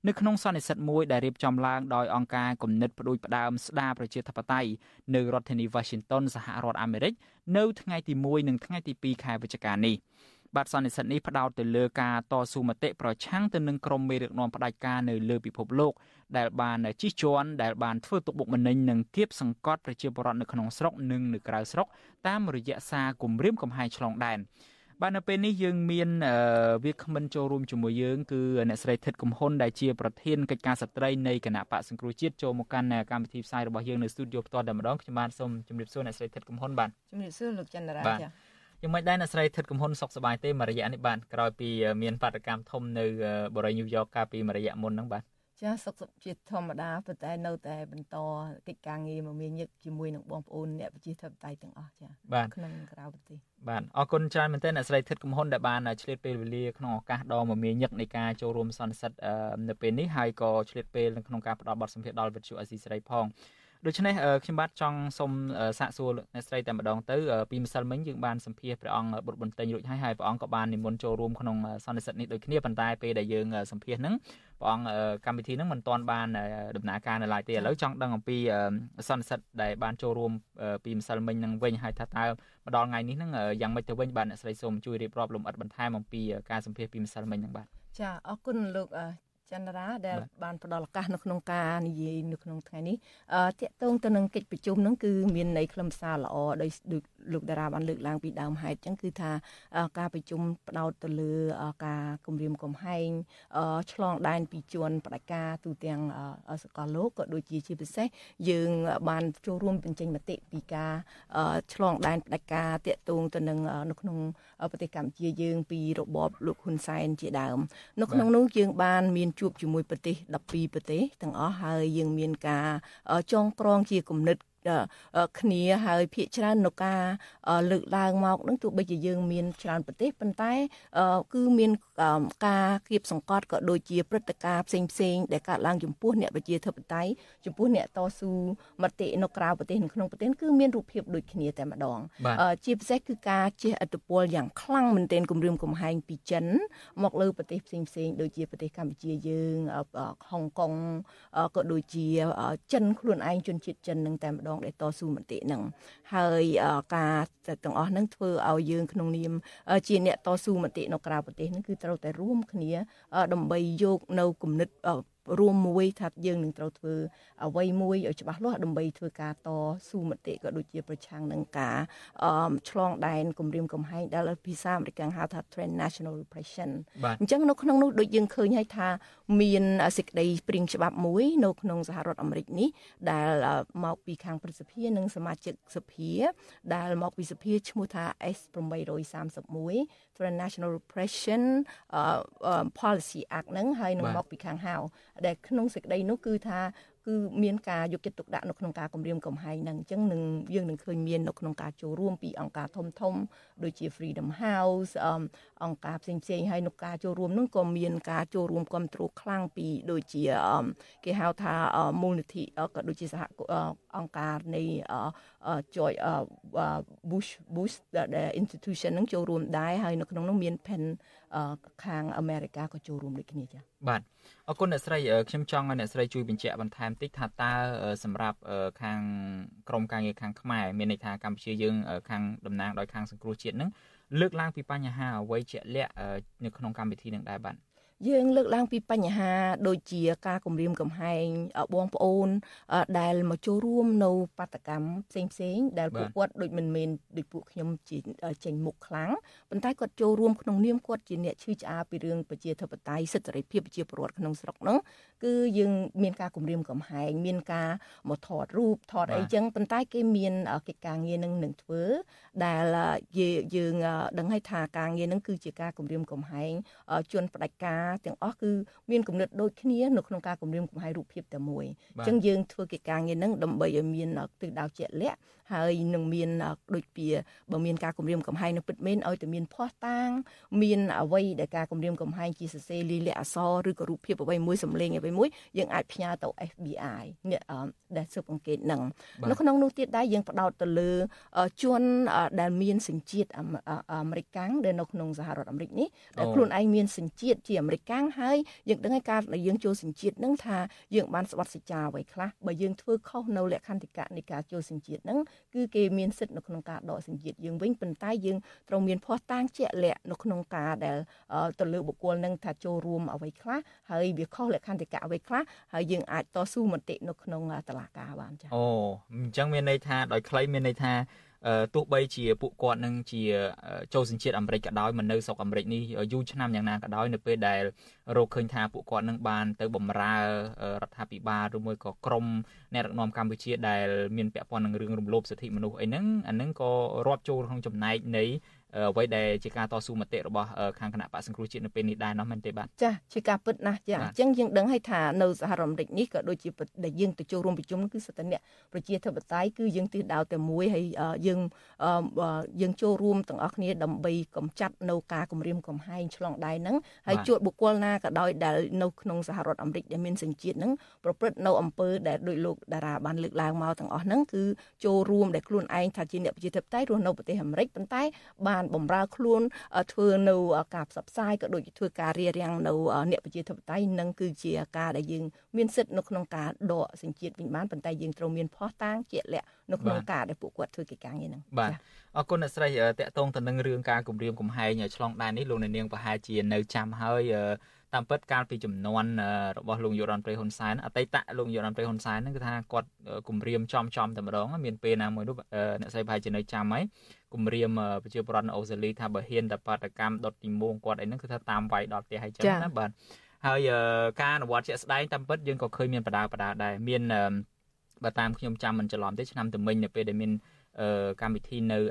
នៅក្នុងសន្និសីទមួយដែលរៀបចំឡើងដោយអង្គការគំនិតផ្ដួចផ្ដើមស្ដារប្រជាធិបតេយ្យនៅរដ្ឋធានី Washington សហរដ្ឋអាមេរិកនៅថ្ងៃទី1និងថ្ងៃទី2ខែវិច្ឆិកានេះ បាទសន្និសីទនេះផ្ដោតទៅលើការតស៊ូមតិប្រឆាំងទៅនឹងក្រុមមេដឹកនាំផ្ដាច់ការនៅលើពិភពលោកដែលបានជិះជាន់ដែលបានធ្វើទុកបុកម្នេញនិងគៀបសង្កត់ប្រជាពលរដ្ឋនៅក្នុងស្រុកនិងនៅក្រៅស្រុកតាមរយៈសារគម្រាមកំហែងឆ្លងដែនបាទនៅពេលនេះយើងមានវាគ្មិនចូលរួមជាមួយយើងគឺអ្នកស្រីថិតកំហ៊ុនដែលជាប្រធានកិច្ចការស្ត្រីនៃគណៈបកសង្គ្រោះជាតិចូលមកកាន់កម្មវិធីផ្សាយរបស់យើងនៅស្ទូឌីយោផ្ទាល់តែម្ដងខ្ញុំបាទសូមជម្រាបសួរអ្នកស្រីថិតកំហ៊ុនបាទជម្រាបសួរលោកចន្ទរាចា៎ យ៉ាងម៉េចដែរអ្នកស្រីថិតកំហ៊ុនសុខសប្បាយទេមួយរយៈនេះបាទក្រោយពីមានបាតកម្មធំនៅបរិយាញូវយ៉កកាលពីមួយរយៈមុនហ្នឹងបាទចាសុខជាធម្មតាប៉ុន្តែនៅតែបន្តកិច្ចការងារមកមានញឹកជាមួយនឹងបងប្អូនអ្នកប្រជាធិបតេយ្យទាំងអស់ចាក្នុងក្រៅប្រទេសបាទអរគុណច្រើនមែនទែនអ្នកស្រីថិតកំហ៊ុនដែលបានឆ្លៀតពេលវេលាក្នុងឱកាសដ៏មមាញឹកនៃការចូលរួមសន្និសីទនៅពេលនេះហើយក៏ឆ្លៀតពេលក្នុងការផ្តល់បទសម្ភាសន៍ដល់វិទ្យុអេស៊ីសេរីផង ដូច្នេះខ្ញុំបាទចង់សូមសាកសួរអ្នកស្រីតែម្ដងទៅពីម្សិលមិញយើងបានសម្ភាសព្រះអង្គបុត្របន្ទែងរួចហើយហើយព្រះអង្គក៏បាននិមន្តចូលរួមក្នុងសន្និសីទនេះដូចគ្នាប៉ុន្តែពេលដែលយើងសម្ភាសហ្នឹងព្រះអង្គកម្មវិធីហ្នឹងមិនទាន់បានដំណើរការនៅឡើយទេឥឡូវចង់ដឹងអំពីសន្និសីទដែលបានចូលរួមពីម្សិលមិញហ្នឹងវិញហើយថាតើម្ដងថ្ងៃនេះហ្នឹងយ៉ាងម៉េចទៅវិញបាទអ្នកស្រីសូមជួយរៀបរាប់លំអិតបន្ថែមអំពីការសម្ភាសពីម្សិលមិញហ្នឹងបាទចាអរគុណលោក ចន្ទរាដែលបានផ្ដល់ឱកាសនៅក្នុងការនិយាយនៅក្នុងថ្ងៃនេះអឺតាកតងទៅនឹងកិច្ចប្រជុំហ្នឹងគឺមានន័យខ្លឹមសារល្អដោយលោកតារាបានលើកឡើងពីដើមហេតុអញ្ចឹងគឺថាការប្រជុំផ្ដោតទៅលើការគម្រាមកំហែងឆ្លងដែនពីជួនបដិការទូទាំងសកលលោកក៏ដូចជាជាពិសេសយើងបានចូលរួមបញ្ចេញមតិពីការឆ្លងដែនបដិការតាកតងទៅនឹងនៅក្នុងប្រទេសកម្ពុជាយើងពីរបបលោកហ៊ុនសែនជាដើម នៅក្នុងនោះយើងបានមានជួបជាមួយប្រទេស12ប្រទេសទាំងអស់ហើយយើងមានការចងក្រងជាគំនិត គ្នាហើយភាកច្រើននៅការលើកឡើងមកនឹងទោះបីជាយើងមានច្រើនប្រទេសប៉ុន្តែគឺមានការគៀបសង្កត់ក៏ដូចជាព្រឹត្តិការណ៍ផ្សេងផ្សេងដែលកើតឡើងចំពោះអ្នកប្រជាធិបតេយ្យចំពោះអ្នកតស៊ូមតិនៅក្រៅប្រទេសនិងក្នុងប្រទេសគឺមានរូបភាពដូចគ្នាតែម្ដងជាពិសេសគឺការជះឥទ្ធិពលយ៉ាងខ្លាំងមែនទែនគម្រាមកំហែងពីចិនមកលើប្រទេសផ្សេងផ្សេងដូចជាប្រទេសកម្ពុជាយើងហុងកុងក៏ដូចជាចិនខ្លួនឯងជនជាតិចិននឹងតែម្ដងងដែលតស៊ូមតិនឹងហើយការទាំងអស់នឹងធ្វើឲ្យយើងក្នុងនាមជាអ្នកតស៊ូមតិនៅក្រៅប្រទេសនឹងគឺត្រូវតែរួមគ្នាដើម្បីយកនៅគំនិត រួមមួយថាយើងនឹងត្រូវធ្វើអ្វីមួយឲ្យច្បាស់លាស់ដើម្បីធ្វើការតស៊ូមតិក៏ដូចជាប្រឆាំងនឹងការឆ្លងដែនគម្រាមកំហែងដែលភាសាអាមេរិកហៅថា transnational repression អញ្ចឹងនៅក្នុងនោះដូចយើងឃើញហើយថាមានសេចក្តីព្រៀងច្បាប់មួយ នៅក្នុងសហរដ្ឋអាមេរិកនេះដែលមកពីខាងព្រឹទ្ធសភានិងសមាជិកសភាដែលមកពីសភាឈ្មោះថា S831 Transnational Repression Policy Act ហ្នឹងហើយនឹងមកពីខាងហៅដែលក្នុងសេចក្តីនោះគឺថា គឺមានការយកចិត្តទុកដាក់នៅក្នុងការគម្រាមកំហែងហ្នឹងអញ្ចឹងនឹងយើងនឹងឃើញមាននៅក្នុងការចូលរួមពីអង្គការធំធំដូចជា Freedom House អង្គការផ្សេងផ្សេងហើយនៅការចូលរួមហ្នឹងក៏មានការចូលរួមគ្រប់គ្រងខ្លាំងពីដូចជាគេហៅថាមូលនិធិក៏ដូចជាសហអង្គការនៃ Joy Bush Bush institution ហ្នឹងចូលរួមដែរហើយនៅក្នុងនោះមាន pen ខាងអាមេរិកក៏ចូលរួមដូចគ្នាចា៎បាទអរគុណអ្នកស្រីខ្ញុំចង់ឲ្យអ្នកស្រីជួយបញ្ជាក់បន្ថែមតិចថាតើសម្រាប់ខាងក្រមការងារខាងខ្មែរមានន័យថាកម្ពុជាយើង ខាងតំណាងដោយខាងសង្គ្រោះជាតិនឹងលើកឡើងពីបញ្ហាអ្វីជាក់លាក់នៅក្នុងកម្មវិធីនឹងដែរបាទ យើងលើកឡើងពីបញ្ហាដូចជាការគម្រាមកំហែងបងប្អូន ដែលមកចូលរួមនៅបាតកម្មផ្សេងផ្សេងដែលពួកគាត់ដូចមិនមែនដូចពួកខ្ញុំជាចេញមុខខ្លាំងប៉ុន្តែគាត់ចូលរួមក្នុងនាមគាត់ជាអ្នកឈឺឆ្អាលពីរឿងប្រជាធិបតេយ្យសិទ្ធិសេរីភាពប្រជាពលរដ្ឋក្នុងស្រុកហ្នឹងគឺយើងមានការគម្រាមកំហែងមានការមកថតរូបថតអីចឹងប៉ុន្តែគេមានកិច្ចការងារនឹងនឹងធ្វើដែលយើងដឹងហើយថាការងារនឹងគឺជាការគម្រាមកំហែងជនផ្ដាច់ការទាំងអស់គឺមានគំនិតដូចគ្នានៅក្នុងការគម្រាមកំហែងរូបភាពតែមួយអញ្ចឹងយើងធ្វើកិច្ចការងារនឹងដើម្បីឲ្យមានទិសដៅជាក់លាក់ហើយនឹងមានដូចពីបើមានការគម្រាមកំហែងនៅពិតមែនឲ្យតែមានភ័ស្តុតាង មានអ្វីដែលការគម្រាមកំហែងជាសរសេរលិលាក់អក្សរឬក៏រូបភាពអ្វីមួយសម្លេងអ្វីមួយយើងអាចផ្ញើទៅ FBI អ្នកដែលស៊ើបអង្កេតនឹងនៅក្នុងនោះទៀតដែរយើងផ្ដោតទៅលើជនដែលមានសញ្ជាតិអាមេរិកាំងដែលនៅក្នុងសហរដ្ឋអាមេរិកនេះដែលខ្លួនឯងមានសញ្ជាតិជាអាមេរិកាំងហើយយើងដឹងហើយការដែលយើងចូលសញ្ជាតិនឹងថាយើងបានស្បត់សេចក្ដីអ្វីខ្លះបើយើងធ្វើខុសនៅលក្ខន្តិកៈនៃការចូលសញ្ជាតិនឹងគឺគេមានសិទ្ធិនៅក្នុងការដកសញ្ជាតិយើងវិញប៉ុន្តែយើងត្រូវមានភ័ស្តុតាងជាក់លាក់នៅក្នុងការដែលទៅលើបុគ្គលនឹងថាចូលរួមអ្វីខ្លះហើយវាខុសលក្ខន្តិកៈអ្វីខ្លះហើយយើងអាចតស៊ូមតិនៅក្នុងតឡាការបានចា៎អូអញ្ចឹងមានន័យថាដោយខ្លីមានន័យថា ទោះបីជាពួកគាត់នឹងជាចូលសញ្ជាតិអាមេរិកក៏ដោយមកនៅស្រុកអាមេរិកនេះយូរឆ្នាំយ៉ាងណាក៏ដោយនៅពេលដែលរកឃើញថាពួកគាត់នឹងបានទៅបម្រើរដ្ឋាភិបាលឬមួយក៏ក្រមអ្នកដឹកនាំកម្ពុជាដែលមានពាក់ព័ន្ធនឹងរឿងរំលោភសិទ្ធិមនុស្សអីហ្នឹងអាហ្នឹងក៏រាប់ចូលក្នុងចំណែកនៃ អ្វីដែលជាការតស៊ូមតិរបស់ខាងគណៈបកសង្គ្រោះជាតិនៅពេលនេះដែរនោះមែនទេបាទចាជាការពិតណាស់ចាអញ្ចឹងយើងដឹងហើយថានៅសហរដ្ឋអាមេរិកនេះក៏ដូចជាដែលយើងទៅចូលរួមប្រជុំគឺសិទ្ធិអ្នកប្រជាធិបតេយ្យគឺយើងទិសដៅតែមួយហើយយើងយើងចូលរួមទាំងអស់គ្នាដើម្បីកម្ចាត់នៅការគម្រាមកំហែងឆ្លងដែនហ្នឹងហើយជួបបុគ្គលណាក៏ដោយដែលនៅក្នុងសហរដ្ឋអាមេរិកដែលមានសញ្ជាតិហ្នឹងប្រព្រឹត្តនៅអំពើដែលដោយលោកតារាបានលើកឡើងមកទាំងអស់ហ្នឹងគឺចូលរួមដែលខ្លួនឯងថាជាអ្នកប្រជាធិបតេយ្យរស់នៅប្រទេសអាមេរិកប៉ុន្តែបានបានបំរើខ្លួនធ្វើនៅការផ្សព្វផ្សាយក៏ដូចជាធ្វើការរៀបរៀងនៅអ្នកប្រជាធិបតេយ្យនឹងគឺជាការដែលយើងមានសិទ្ធិនៅក្នុងការដកសញ្ជាតិវិញបានប៉ុន្តែយើងត្រូវមានភ័ស្តុតាងជាក់លាក់នៅក្នុងការដែលពួកគាត់ធ្វើកិច្ចការងារហ្នឹងបាទអរគុណអ្នកស្រីតកតងទៅនឹងរឿងការគម្រាមកំហែងឆ្លងដែននេះលោកអ្នកនាងប្រហែលជានៅចាំហើយ តាមពិតកាលពីចំនួនរបស់លោកយុរ៉ាន់ប្រេហ៊ុនសែនអតីតលោកយុរ៉ាន់ប្រេហ៊ុនសែនហ្នឹងគឺថាគាត់គម្រាមចំចំតែម្ដងមានពេលណាមួយនោះអ្នកស្រីប្រហែលជានៅចាំហើយគម្រាមប្រជាប្រដ្ឋនៅអូស្ត្រាលីថាបើហ៊ានតែបាតកម្មដុតទីមួងគាត់អីហ្នឹងគឺថាតាមវាយដល់ផ្ទះហើយចឹងណាបាទហើយការអនុវត្តជាក់ស្ដែងតាមពិតយើងក៏ឃើញមានបដាបដាដែរមានបើតាមខ្ញុំចាំមិនច្រឡំទេឆ្នាំទៅមិញនៅពេលដែលមាន កម្មវិធីនៅឯ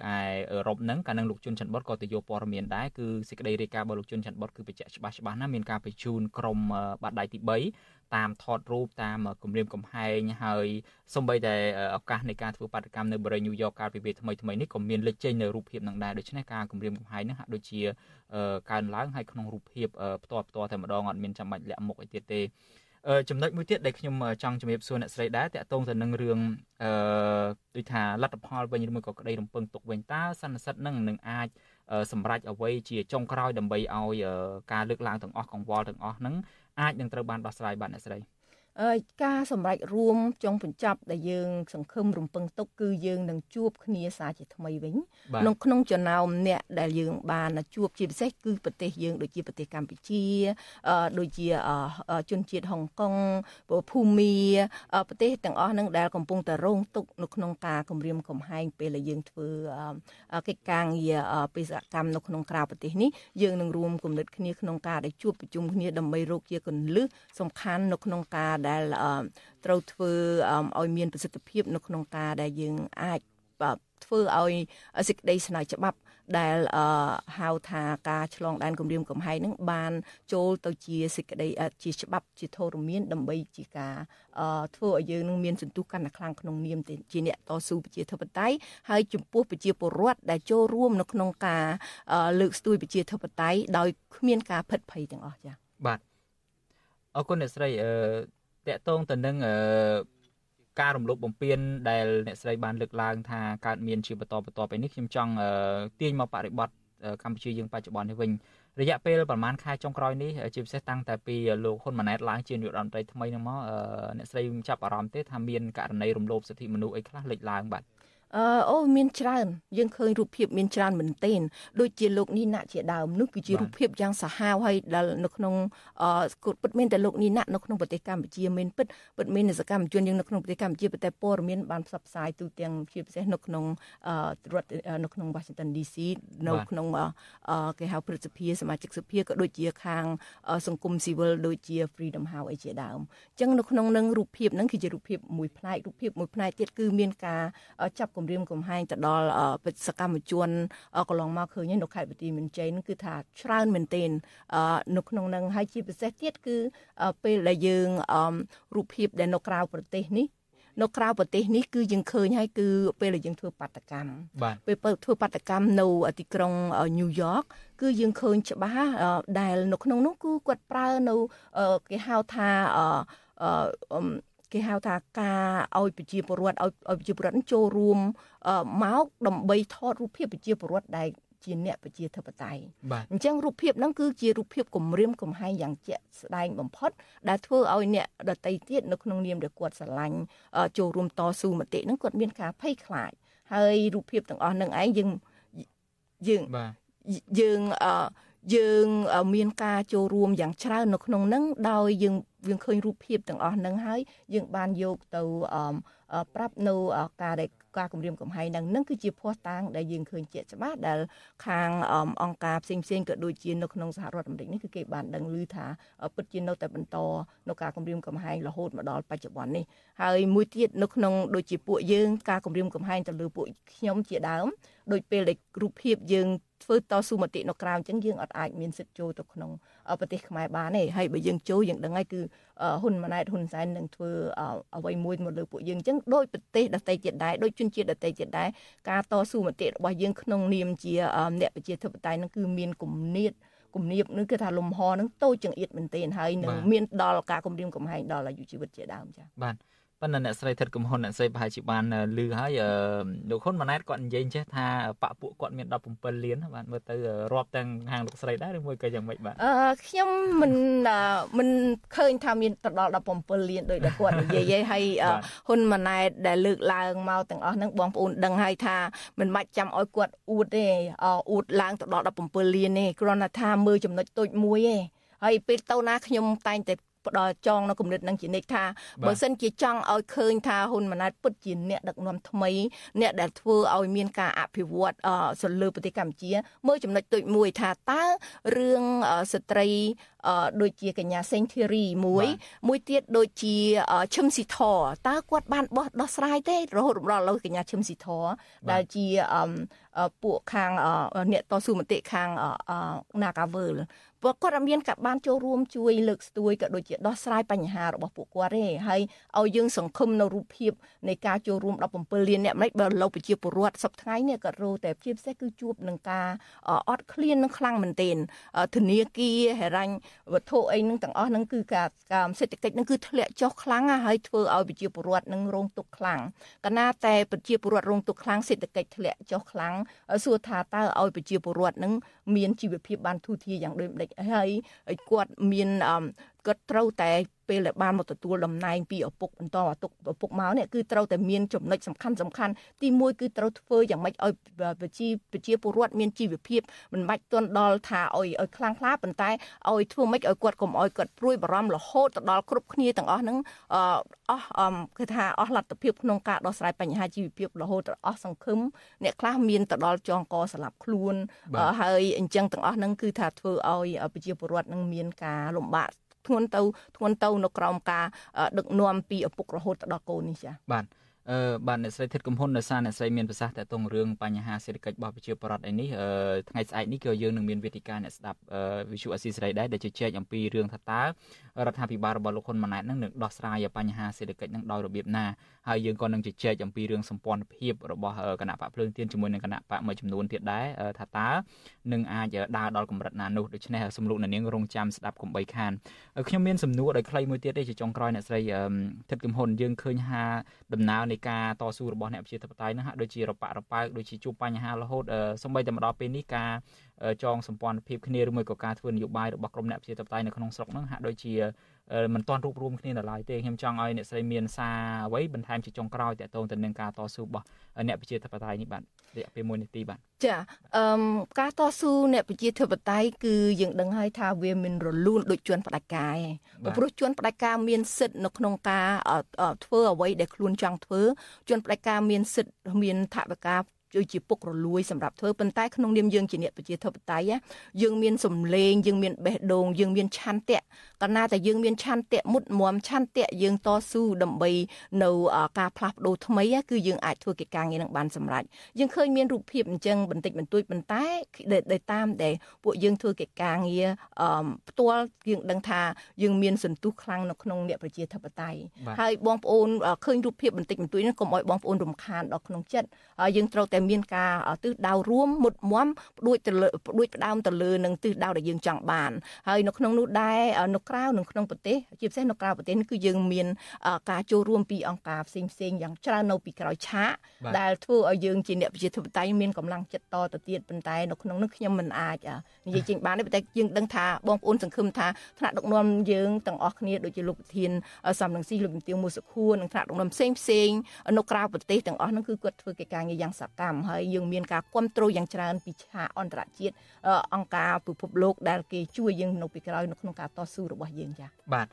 អឺរ៉ុបហ្នឹងកាលនឹងលោកជុនច័ន្ទបុតក៏ទៅយកព័ត៌មានដែរគឺសេចក្តីរាយការណ៍របស់លោកជុនច័ន្ទបុតគឺបញ្ជាក់ច្បាស់ច្បាស់ណាមានការបញ្ជូនក្រុមបាត់ដៃទី3តាមថតរូបតាមគម្រាមកំហែងហើយសម្បីតែឱកាសនៃការធ្វើបាតកម្មនៅបរិយាញូវយ៉កកាលពីពេលថ្មីថ្មីនេះក៏មានលេចចេញនៅរូបភាពនឹងដែរដូច្នេះការគម្រាមកំហែងនេះហាក់ដូចជាកើនឡើងហើយក្នុងរូបភាពផ្ទាល់ផ្ទាល់តែម្ដងអត់មានចាំបាច់លាក់មុខអីទៀតទេ ចំណុចមួយទៀតដែលខ្ញុំចង់ជំរាបសួរអ្នកស្រីដែរតាក់ទងទៅនឹងរឿងអឺដូចថាលទ្ធផលវិញឬមួយក៏ក្តីរំពឹងទុកវិញតើសន្និសិទនឹងនឹងអាចសម្រេចអ្វីជាចុងក្រោយដើម្បីឲ្យការលើកឡើងទាំងអស់កង្វល់ទាំងអស់ហ្នឹងអាចនឹងត្រូវបានដោះស្រាយបាទអ្នកស្រី ការសម្រេចរួមចុងបញ្ចប់ដែលយើង សង្ឃឹមរំពឹងទុកគឺយើងនឹងជួបគ្នាសាជាថ្មីវិញក្នុងក្នុងចំណោមអ្នកដែលយើងបានជួបជាពិសេសគឺប្រទេសយើងដូចជាប្រទេសកម្ពុជាដូចជាជនជាតិហុងកុងភូមាប្រទេសទាំងអស់ហ្នឹងដែលកំពុងតែរងទុក្ខនៅក្នុងការគម្រាមកំហែងពេលដែលយើងធ្វើកិច្ចការងារបេសកកម្មនៅក្នុងក្រៅប្រទេសនេះយើងនឹងរួមគំនិតគ្នាក្នុងការដែលជួបប្រជុំគ្នាដើម្បីរកជាកន្លឹះសំខាន់នៅក្នុងការដែលត្រូវធ្វើឲ្យមានប្រសិទ្ធភាពនៅក្នុងការដែលយើងអាចធ្វើឲ្យសេចក្តីស្នើច្បាប់ដែលហៅថាការឆ្លងដែនគម្រាមកំហែងនឹងបាន ចូលទៅជាសេចក្តីជាច្បាប់ជាធរមានដើម្បីជាការធ្វើឲ្យយើងនឹងមានសន្ទុះកាន់តែខ្លាំងក្នុងនាមជាអ្នកតស៊ូប្រជាធិបតេយ្យហើយចំពោះប្រជាពលរដ្ឋដែលចូលរួមនៅក្នុងការលើកស្ទួយប្រជាធិបតេយ្យដោយគ្មានការភិតភ័យទាំងអស់ចា៎បាទអរគុណអ្នកស្រីអឺ តកតងទៅនឹងអឺការរំលោភបំពានដែលអ្នកស្រីបានលើកឡើងថាកើតមានជាបន្តបន្ទាប់ពីនេះខ្ញុំចង់ទាញមកបរិបត្តិកម្ពុជាយើងបច្ចុប្បន្ននេះវិញរយៈពេលប្រហែលខែចុងក្រោយនេះជាពិសេសតាំងតែពីលោកហ៊ុនម៉ាណែតឡើងជានាយករដ្ឋមន្ត្រីថ្មីហ្នឹងមកអ្នកស្រីចាប់អារម្មណ៍ទេថាមានករណីរំលោភសិទ្ធិមនុស្សអីខ្លះលេចឡើងបាទ អឺអូមានច្រើន យើងឃើញរូបភាពមានច្រើនមែនទែនដូចជាលោកនីណាក់ជាដើមនោះគឺជារូបភាពយ៉ាងសាហាវហើយដែលនៅក្នុងអឺពិតមែនតែលោកនីណាក់នៅក្នុងប្រទេសកម្ពុជាមានពិតពិតមែនសកម្មជនយើងនៅក្នុងប្រទេសកម្ពុជាប៉ុន្តែព័ត៌មានបានផ្សព្វផ្សាយទូទាំងជាពិសេសនៅក្នុងអឺរដ្ឋនៅក្នុង Washington DC នៅក្នុងគេហៅព្រឹទ្ធសភាសមាជិកសភាក៏ដូចជាខាង សង្គមស៊ីវិលដូចជា Freedom House អីជាដើមអញ្ចឹងនៅក្នុងនឹងរូបភាពហ្នឹងគឺជារូបភាពមួយផ្នែករូបភាពមួយផ្នែកទៀតគឺមានការចាប់គម្រាមកំហែងទៅដល់សកម្មជនកន្លងមកឃើញនៅខេត្តបន្ទាយមានជ័យនឹងគឺថាច្រើនមែនទែននៅក្នុងនឹងហើយជាពិសេសទៀតគឺពេលដែលយើងរូបភាពដែលនៅក្រៅប្រទេសនេះនៅក្រៅប្រទេសនេះគឺយើងឃើញហើយគឺពេលដែលយើងធ្វើបាតកម្មពេលធ្វើបាតកម្មនៅទីក្រុងញូវយ៉កគឺយើងឃើញច្បាស់ដែលនៅក្នុងនោះគឺគាត់ប្រើនៅគេហៅថាអឺ គេហៅថាការឲ្យប្រជាពលរដ្ឋឲ្យឲ្យប្រជាពលរដ្ឋចូលរួមមកដើម្បីថតរូបភាពប្រជាពលរដ្ឋដែលជាអ្នកប្រជាធិបតេយ្យអញ្ចឹងរូបភាពហ្នឹងគឺជារូបភាពគម្រាមកំហែងយ៉ាងជាក់ស្ដែងបំផុត ដែលធ្វើឲ្យអ្នកដតីទៀតនៅក្នុងនាមដែលគាត់ស្រឡាញ់ចូលរួមតស៊ូមតិហ្នឹងគាត់មានការភ័យខ្លាចហើយរូបភាពទាំងអស់ហ្នឹងឯងយើងយើងយើងអឺ យើងមានការចូលរួមយ៉ាងច្រើននៅក្នុងនឹងដោយយើងយើងឃើញរូបភាពទាំងអស់នឹងហើយយើងបានយកទៅប្រាប់នៅការដែលការគម្រាមកំហែងនឹងនឹងគឺជាភ័ស្តុតាងដែលយើងឃើញជាក់ច្បាស់ដែលខាងអង្គការផ្សេងផ្សេងក៏ដូចជានៅក្នុងសហរដ្ឋអាមេរិកនេះគឺគេបានដឹងឮថាពិតជានៅតែបន្តនៅការគម្រាមកំហែងរហូតមកដល់បច្ចុប្បន្ននេះហើយមួយទៀតនៅក្នុងដូចជាពួកយើងការគម្រាមកំហែងទៅលើពួកខ្ញុំជាដើមដូចពេលដែលរូបភាពយើង ធ្វើតស៊ូមតិនៅក្រៅអញ្ចឹងយើងអត់អាចមានសិទ្ធិចូលទៅក្នុងប្រទេសខ្មែរបានទេហើយបើយើងចូលយើងដឹងហើយគឺហ៊ុនម៉ាណែតហ៊ុនសែននឹងធ្វើអ្វីមួយមកលើពួកយើងអញ្ចឹងដោយប្រទេសដទៃទៀតដែរដោយជនជាតិដទៃទៀតដែរការតស៊ូមតិរបស់យើងក្នុងនាមជាអ្នកប្រជាធិបតេយ្យនឹងគឺមានគំនិតគំនាបនឹងគឺថាលំហនឹងតូចចង្អៀតមែនទែនហើយនឹងមានដល់ការគម្រាមកំហែងដល់អាយុជីវិតជាដើមចា៎បាទ ប៉ុន្តែអ្នកស្រីថិតកំហ៊ុនអ្នកស្រីប្រហែលជាបានឮហើយលោកហ៊ុនម៉ាណែតគាត់និយាយចេះថាបពពួកគាត់មាន17លានបាទមើលទៅរាប់ទាំងហាងលោកស្រីដែរឬមួយក៏យ៉ាងម៉េចបាទអឺខ្ញុំមិនមិនឃើញថាមានទៅដល់17លានដោយដែលគាត់និយាយឯងហើយហ៊ុនម៉ាណែតដែលលើកឡើងមកទាំងអស់ហ្នឹងបងប្អូនដឹងហើយថាមិនបាច់ចាំឲ្យគាត់អួតទេអួតឡើងទៅដល់17លានទេគ្រាន់តែថាមើលចំណុចតូចមួយទេហើយពេលទៅណាខ្ញុំតែងតែ ផ្ដល់ចងនៅគំនិតនឹងជានិច្ចថាបើសិនជាចង់ឲ្យឃើញថាហ៊ុនម៉ាណែតពិតជាអ្នកដឹកនាំថ្មីអ្នកដែលធ្វើឲ្យមានការអភិវឌ្ឍសលើប្រទេសកម្ពុជាមើលចំណុចទូចមួយថាតើរឿងស្ត្រី ដូចជាកញ្ញាសេងធីរីមួយ មួយទៀតដូចជាឈឹមស៊ីធតើគាត់បានបោះដោះស្រាយទេរហូតដល់ឥឡូវកញ្ញាឈឹមស៊ីធដែលជាពួកខាងអ្នកតស៊ូមតិខាង Nagavel ពួកគាត់មានក៏បានចូលរួមជួយលើកស្ទួយក៏ដូចជាដោះស្រាយបញ្ហារបស់ពួកគាត់ទេហើយឲ្យយើងសង្ឃឹមនៅរូបភាពនៃការចូលរួម17លានអ្នកម្លេចបើលោកប្រជាពលរដ្ឋសប្តាហ៍នេះក៏រੂតែជាពិសេសគឺជួបនឹងការអត់ឃ្លាននឹងខ្លាំងមែនទែនធនាគារហេរ៉ាញ់វត្ថុអីនឹងទាំងអស់ហ្នឹងគឺការការសេដ្ឋកិច្ចហ្នឹងគឺធ្លាក់ចុះខ្លាំងហើយធ្វើឲ្យប្រជាពលរដ្ឋនឹងរងទុក្ខខ្លាំងកាលណាតែប្រជាពលរដ្ឋរងទុក្ខខ្លាំងសេដ្ឋកិច្ចធ្លាក់ចុះខ្លាំងសួរថាតើឲ្យប្រជាពលរដ្ឋនឹងមានជីវភាពបានធូរធារយ៉ាងដូចម្ដេចហើយគាត់មាន គាត់ត្រូវតែពេលដែលបានមកទទួលតំណែងពីឪពុកបន្តឪពុកឪពុកមកនេះគឺត្រូវតែមានចំណុចសំខាន់សំខាន់ទី1គឺត្រូវធ្វើយ៉ាងម៉េចឲ្យប្រជាប្រជាពលរដ្ឋមានជីវភាពមិនបាច់ទន់ដល់ថាឲ្យឲ្យខ្លាំងខ្លាប៉ុន្តែឲ្យធ្វើម៉េចឲ្យគាត់កុំឲ្យគាត់ព្រួយបារម្ភរហូតទៅដល់គ្រប់គ្នាទាំងអស់ហ្នឹងអស់គឺថាអស់លទ្ធភាពក្នុងការដោះស្រាយបញ្ហាជីវភាពរហូតដល់អស់សង្ឃឹមអ្នកខ្លះមានទៅដល់ចងកស្លាប់ខ្លួនហើយអញ្ចឹងទាំងអស់ហ្នឹងគឺថាធ្វើឲ្យប្រជាពលរដ្ឋនឹងមានការលំបាក ធ្ងន់ទៅធ្ងន់ទៅនៅក្រោមការដឹកនាំពីឪពុករហូតដល់កូននេះចាបាទអឺបាទអ្នកស្រីធិតកំហ៊ុននៅសារអ្នកស្រីមានប្រសាសន៍តទៅរឿងបញ្ហាសេដ្ឋកិច្ចរបស់ប្រជាពលរដ្ឋឯនេះអឺថ្ងៃស្អែកនេះក៏យើងនឹងមានវេទិកាអ្នកស្ដាប់វិទ្យុអស៊ីសេរីដែរដែលជជែកអំពីរឿងថាតើរដ្ឋាភិបាលរបស់លោកហ៊ុនម៉ាណែតនឹងនឹងដោះស្រាយបញ្ហាសេដ្ឋកិច្ចនឹងដោយរបៀបណា ហើយយើងក៏នឹងជជែកអំពីរឿងសម្ព័ន្ធភាពរបស់គណៈបកភ្លើងទៀនជាមួយនឹងគណៈបកមួយចំនួនទៀតដែរថាតើនឹងអាចដើរដល់កម្រិតណានោះដូច្នេះសំលុកនាងរងចាំស្ដាប់កុំបីខានខ្ញុំមានសំណួរដោយខ្លីមួយទៀតទេជាចុងក្រោយអ្នកស្រីធិតកំហ៊ុនយើងឃើញថាដំណើរនៃការតស៊ូរបស់អ្នកប្រជាធិបតេយ្យនឹងហាក់ដូចជារប៉ាក់រប៉ើកដូចជាជួបបញ្ហារហូតសម្បីតែមកដល់ពេលនេះការចងសម្ព័ន្ធភាពគ្នាឬមួយក៏ការធ្វើនយោបាយរបស់ក្រមអ្នកប្រជាធិបតេយ្យនៅក្នុងស្រុកនឹងហាក់ដូចជា មិនទាន់រួបរวมគ្នានៅឡើយទេខ្ញុំចង់ឲ្យអ្នកស្រីមានសារអ្វីបន្ថែមជាចុងក្រោយតទៅទៅនឹងការតស៊ូរបស់អ្នកប្រជាធិបតេយ្យនេះបាទរយៈពេល1នាទីបាទចាអឺការតស៊ូអ្នកប្រជាធិបតេយ្យគឺយើងដឹងហើយថាវាមិនរលូនដូចជន់ផ្ដាច់ការឯងព្រោះជន់ផ្ដាច់ការមានសិទ្ធិនៅក្នុងការធ្វើអ្វីដែលខ្លួនចង់ធ្វើជន់ផ្ដាច់ការមានសិទ្ធិមានថវិកា ជាពុករលួយសម្រាប់ធ្វើប៉ុន្តែក្នុងនាមយើងជាអ្នកប្រជាធិបតេយ្យយើងមានសម្លេងយើងមានបេះដូងយើងមានឆន្ទៈកាលណាតែយើងមានឆន្ទៈមុតមមឆន្ទៈយើងតស៊ូដើម្បីនៅការផ្លាស់ប្ដូរថ្មីគឺយើងអាចធ្វើកិច្ចការងារនឹងបានសម្រេចយើងឃើញមានរូបភាពអញ្ចឹងបន្តិចបន្តួចប៉ុន្តែដែលតាមដែលពួកយើងធ្វើកិច្ចការងារផ្ទាល់យើងដឹងថាយើងមានសន្ទុះខ្លាំងនៅក្នុងអ្នកប្រជាធិបតេយ្យហើយបងប្អូនឃើញរូបភាពបន្តិចបន្តួចនេះកុំឲ្យបងប្អូនរំខានដល់ក្នុងចិត្តយើងត្រូវតែមានការទិសដៅរួមមុតមមផ្ដួចទៅលើផ្ដួចផ្ដើមទៅលើនឹងទិសដៅដែលយើងចង់បានហើយនៅក្នុងនោះដែរនៅក្រៅនិងក្នុងប្រទេសជាពិសេសនៅក្រៅប្រទេសគឺយើងមានការចូលរួមពីអង្គការផ្សេងផ្សេងយ៉ាងច្រើននៅពីក្រោយឆាកដែលធ្វើឲ្យយើងជាអ្នកប្រជាធិបតេយ្យមានកម្លាំងចិត្តតទៅទៀតប៉ុន្តែនៅក្នុងនោះខ្ញុំមិនអាចនិយាយចេញបានទេប៉ុន្តែយើងដឹងថាបងប្អូនសង្ឃឹមថាថ្នាក់ដឹកនាំយើងទាំងអស់គ្នាដូចជាលោកប្រធានសំរងស៊ីលោកជំទាវមួសុខួរនិងថ្នាក់ដឹកនាំផ្សេងផ្សេងនៅក្រៅប្រទេសទាំងអស់នោះគឺគាត់ធ្វើកិច្ចការងារយ៉ាងសកម្មហើយយើងមានការគ្រប់គ្រងយ៉ាងច្រើនពីឆាកអន្តរជាតិអង្គការពិភពលោកដែលគេជួយយើងនៅពីក្រោយនៅក្នុងការតស៊ូរបស់យើងចា៎បាទ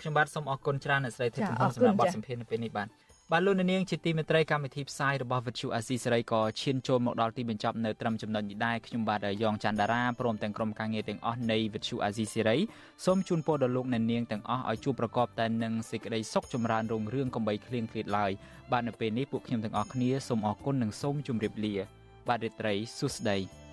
ខ្ញុំបាទសូមអរគុណច្រើនអ្នកស្រីធីជំនន់សម្រាប់បទសម្ភាសន៍នៅពេលនេះបាទ បាទលោកនាងជាទីមេត្រីកម្មវិធីផ្សាយរបស់វិទ្យុអាស៊ីសេរីក៏ឈានចូលមកដល់ទីបញ្ចប់នៅត្រឹមចំណុចនេះដែរខ្ញុំបាទយ៉ងច័ន្ទដារាព្រមទាំងក្រុមការងារទាំងអស់នៃវិទ្យុអាស៊ីសេរីសូមជូនពរដល់លោកអ្នកនាងទាំងអស់ឲ្យជួបប្រកបតែនឹងសេចក្តីសុខចម្រើនរុងរឿងកំបីគ្លៀងឃ្លាតឡើយបាទនៅពេលនេះពួកខ្ញុំទាំងអស់គ្នាសូមអរគុណនិងសូមជម្រាបលា បាទរាត្រីសួស្តី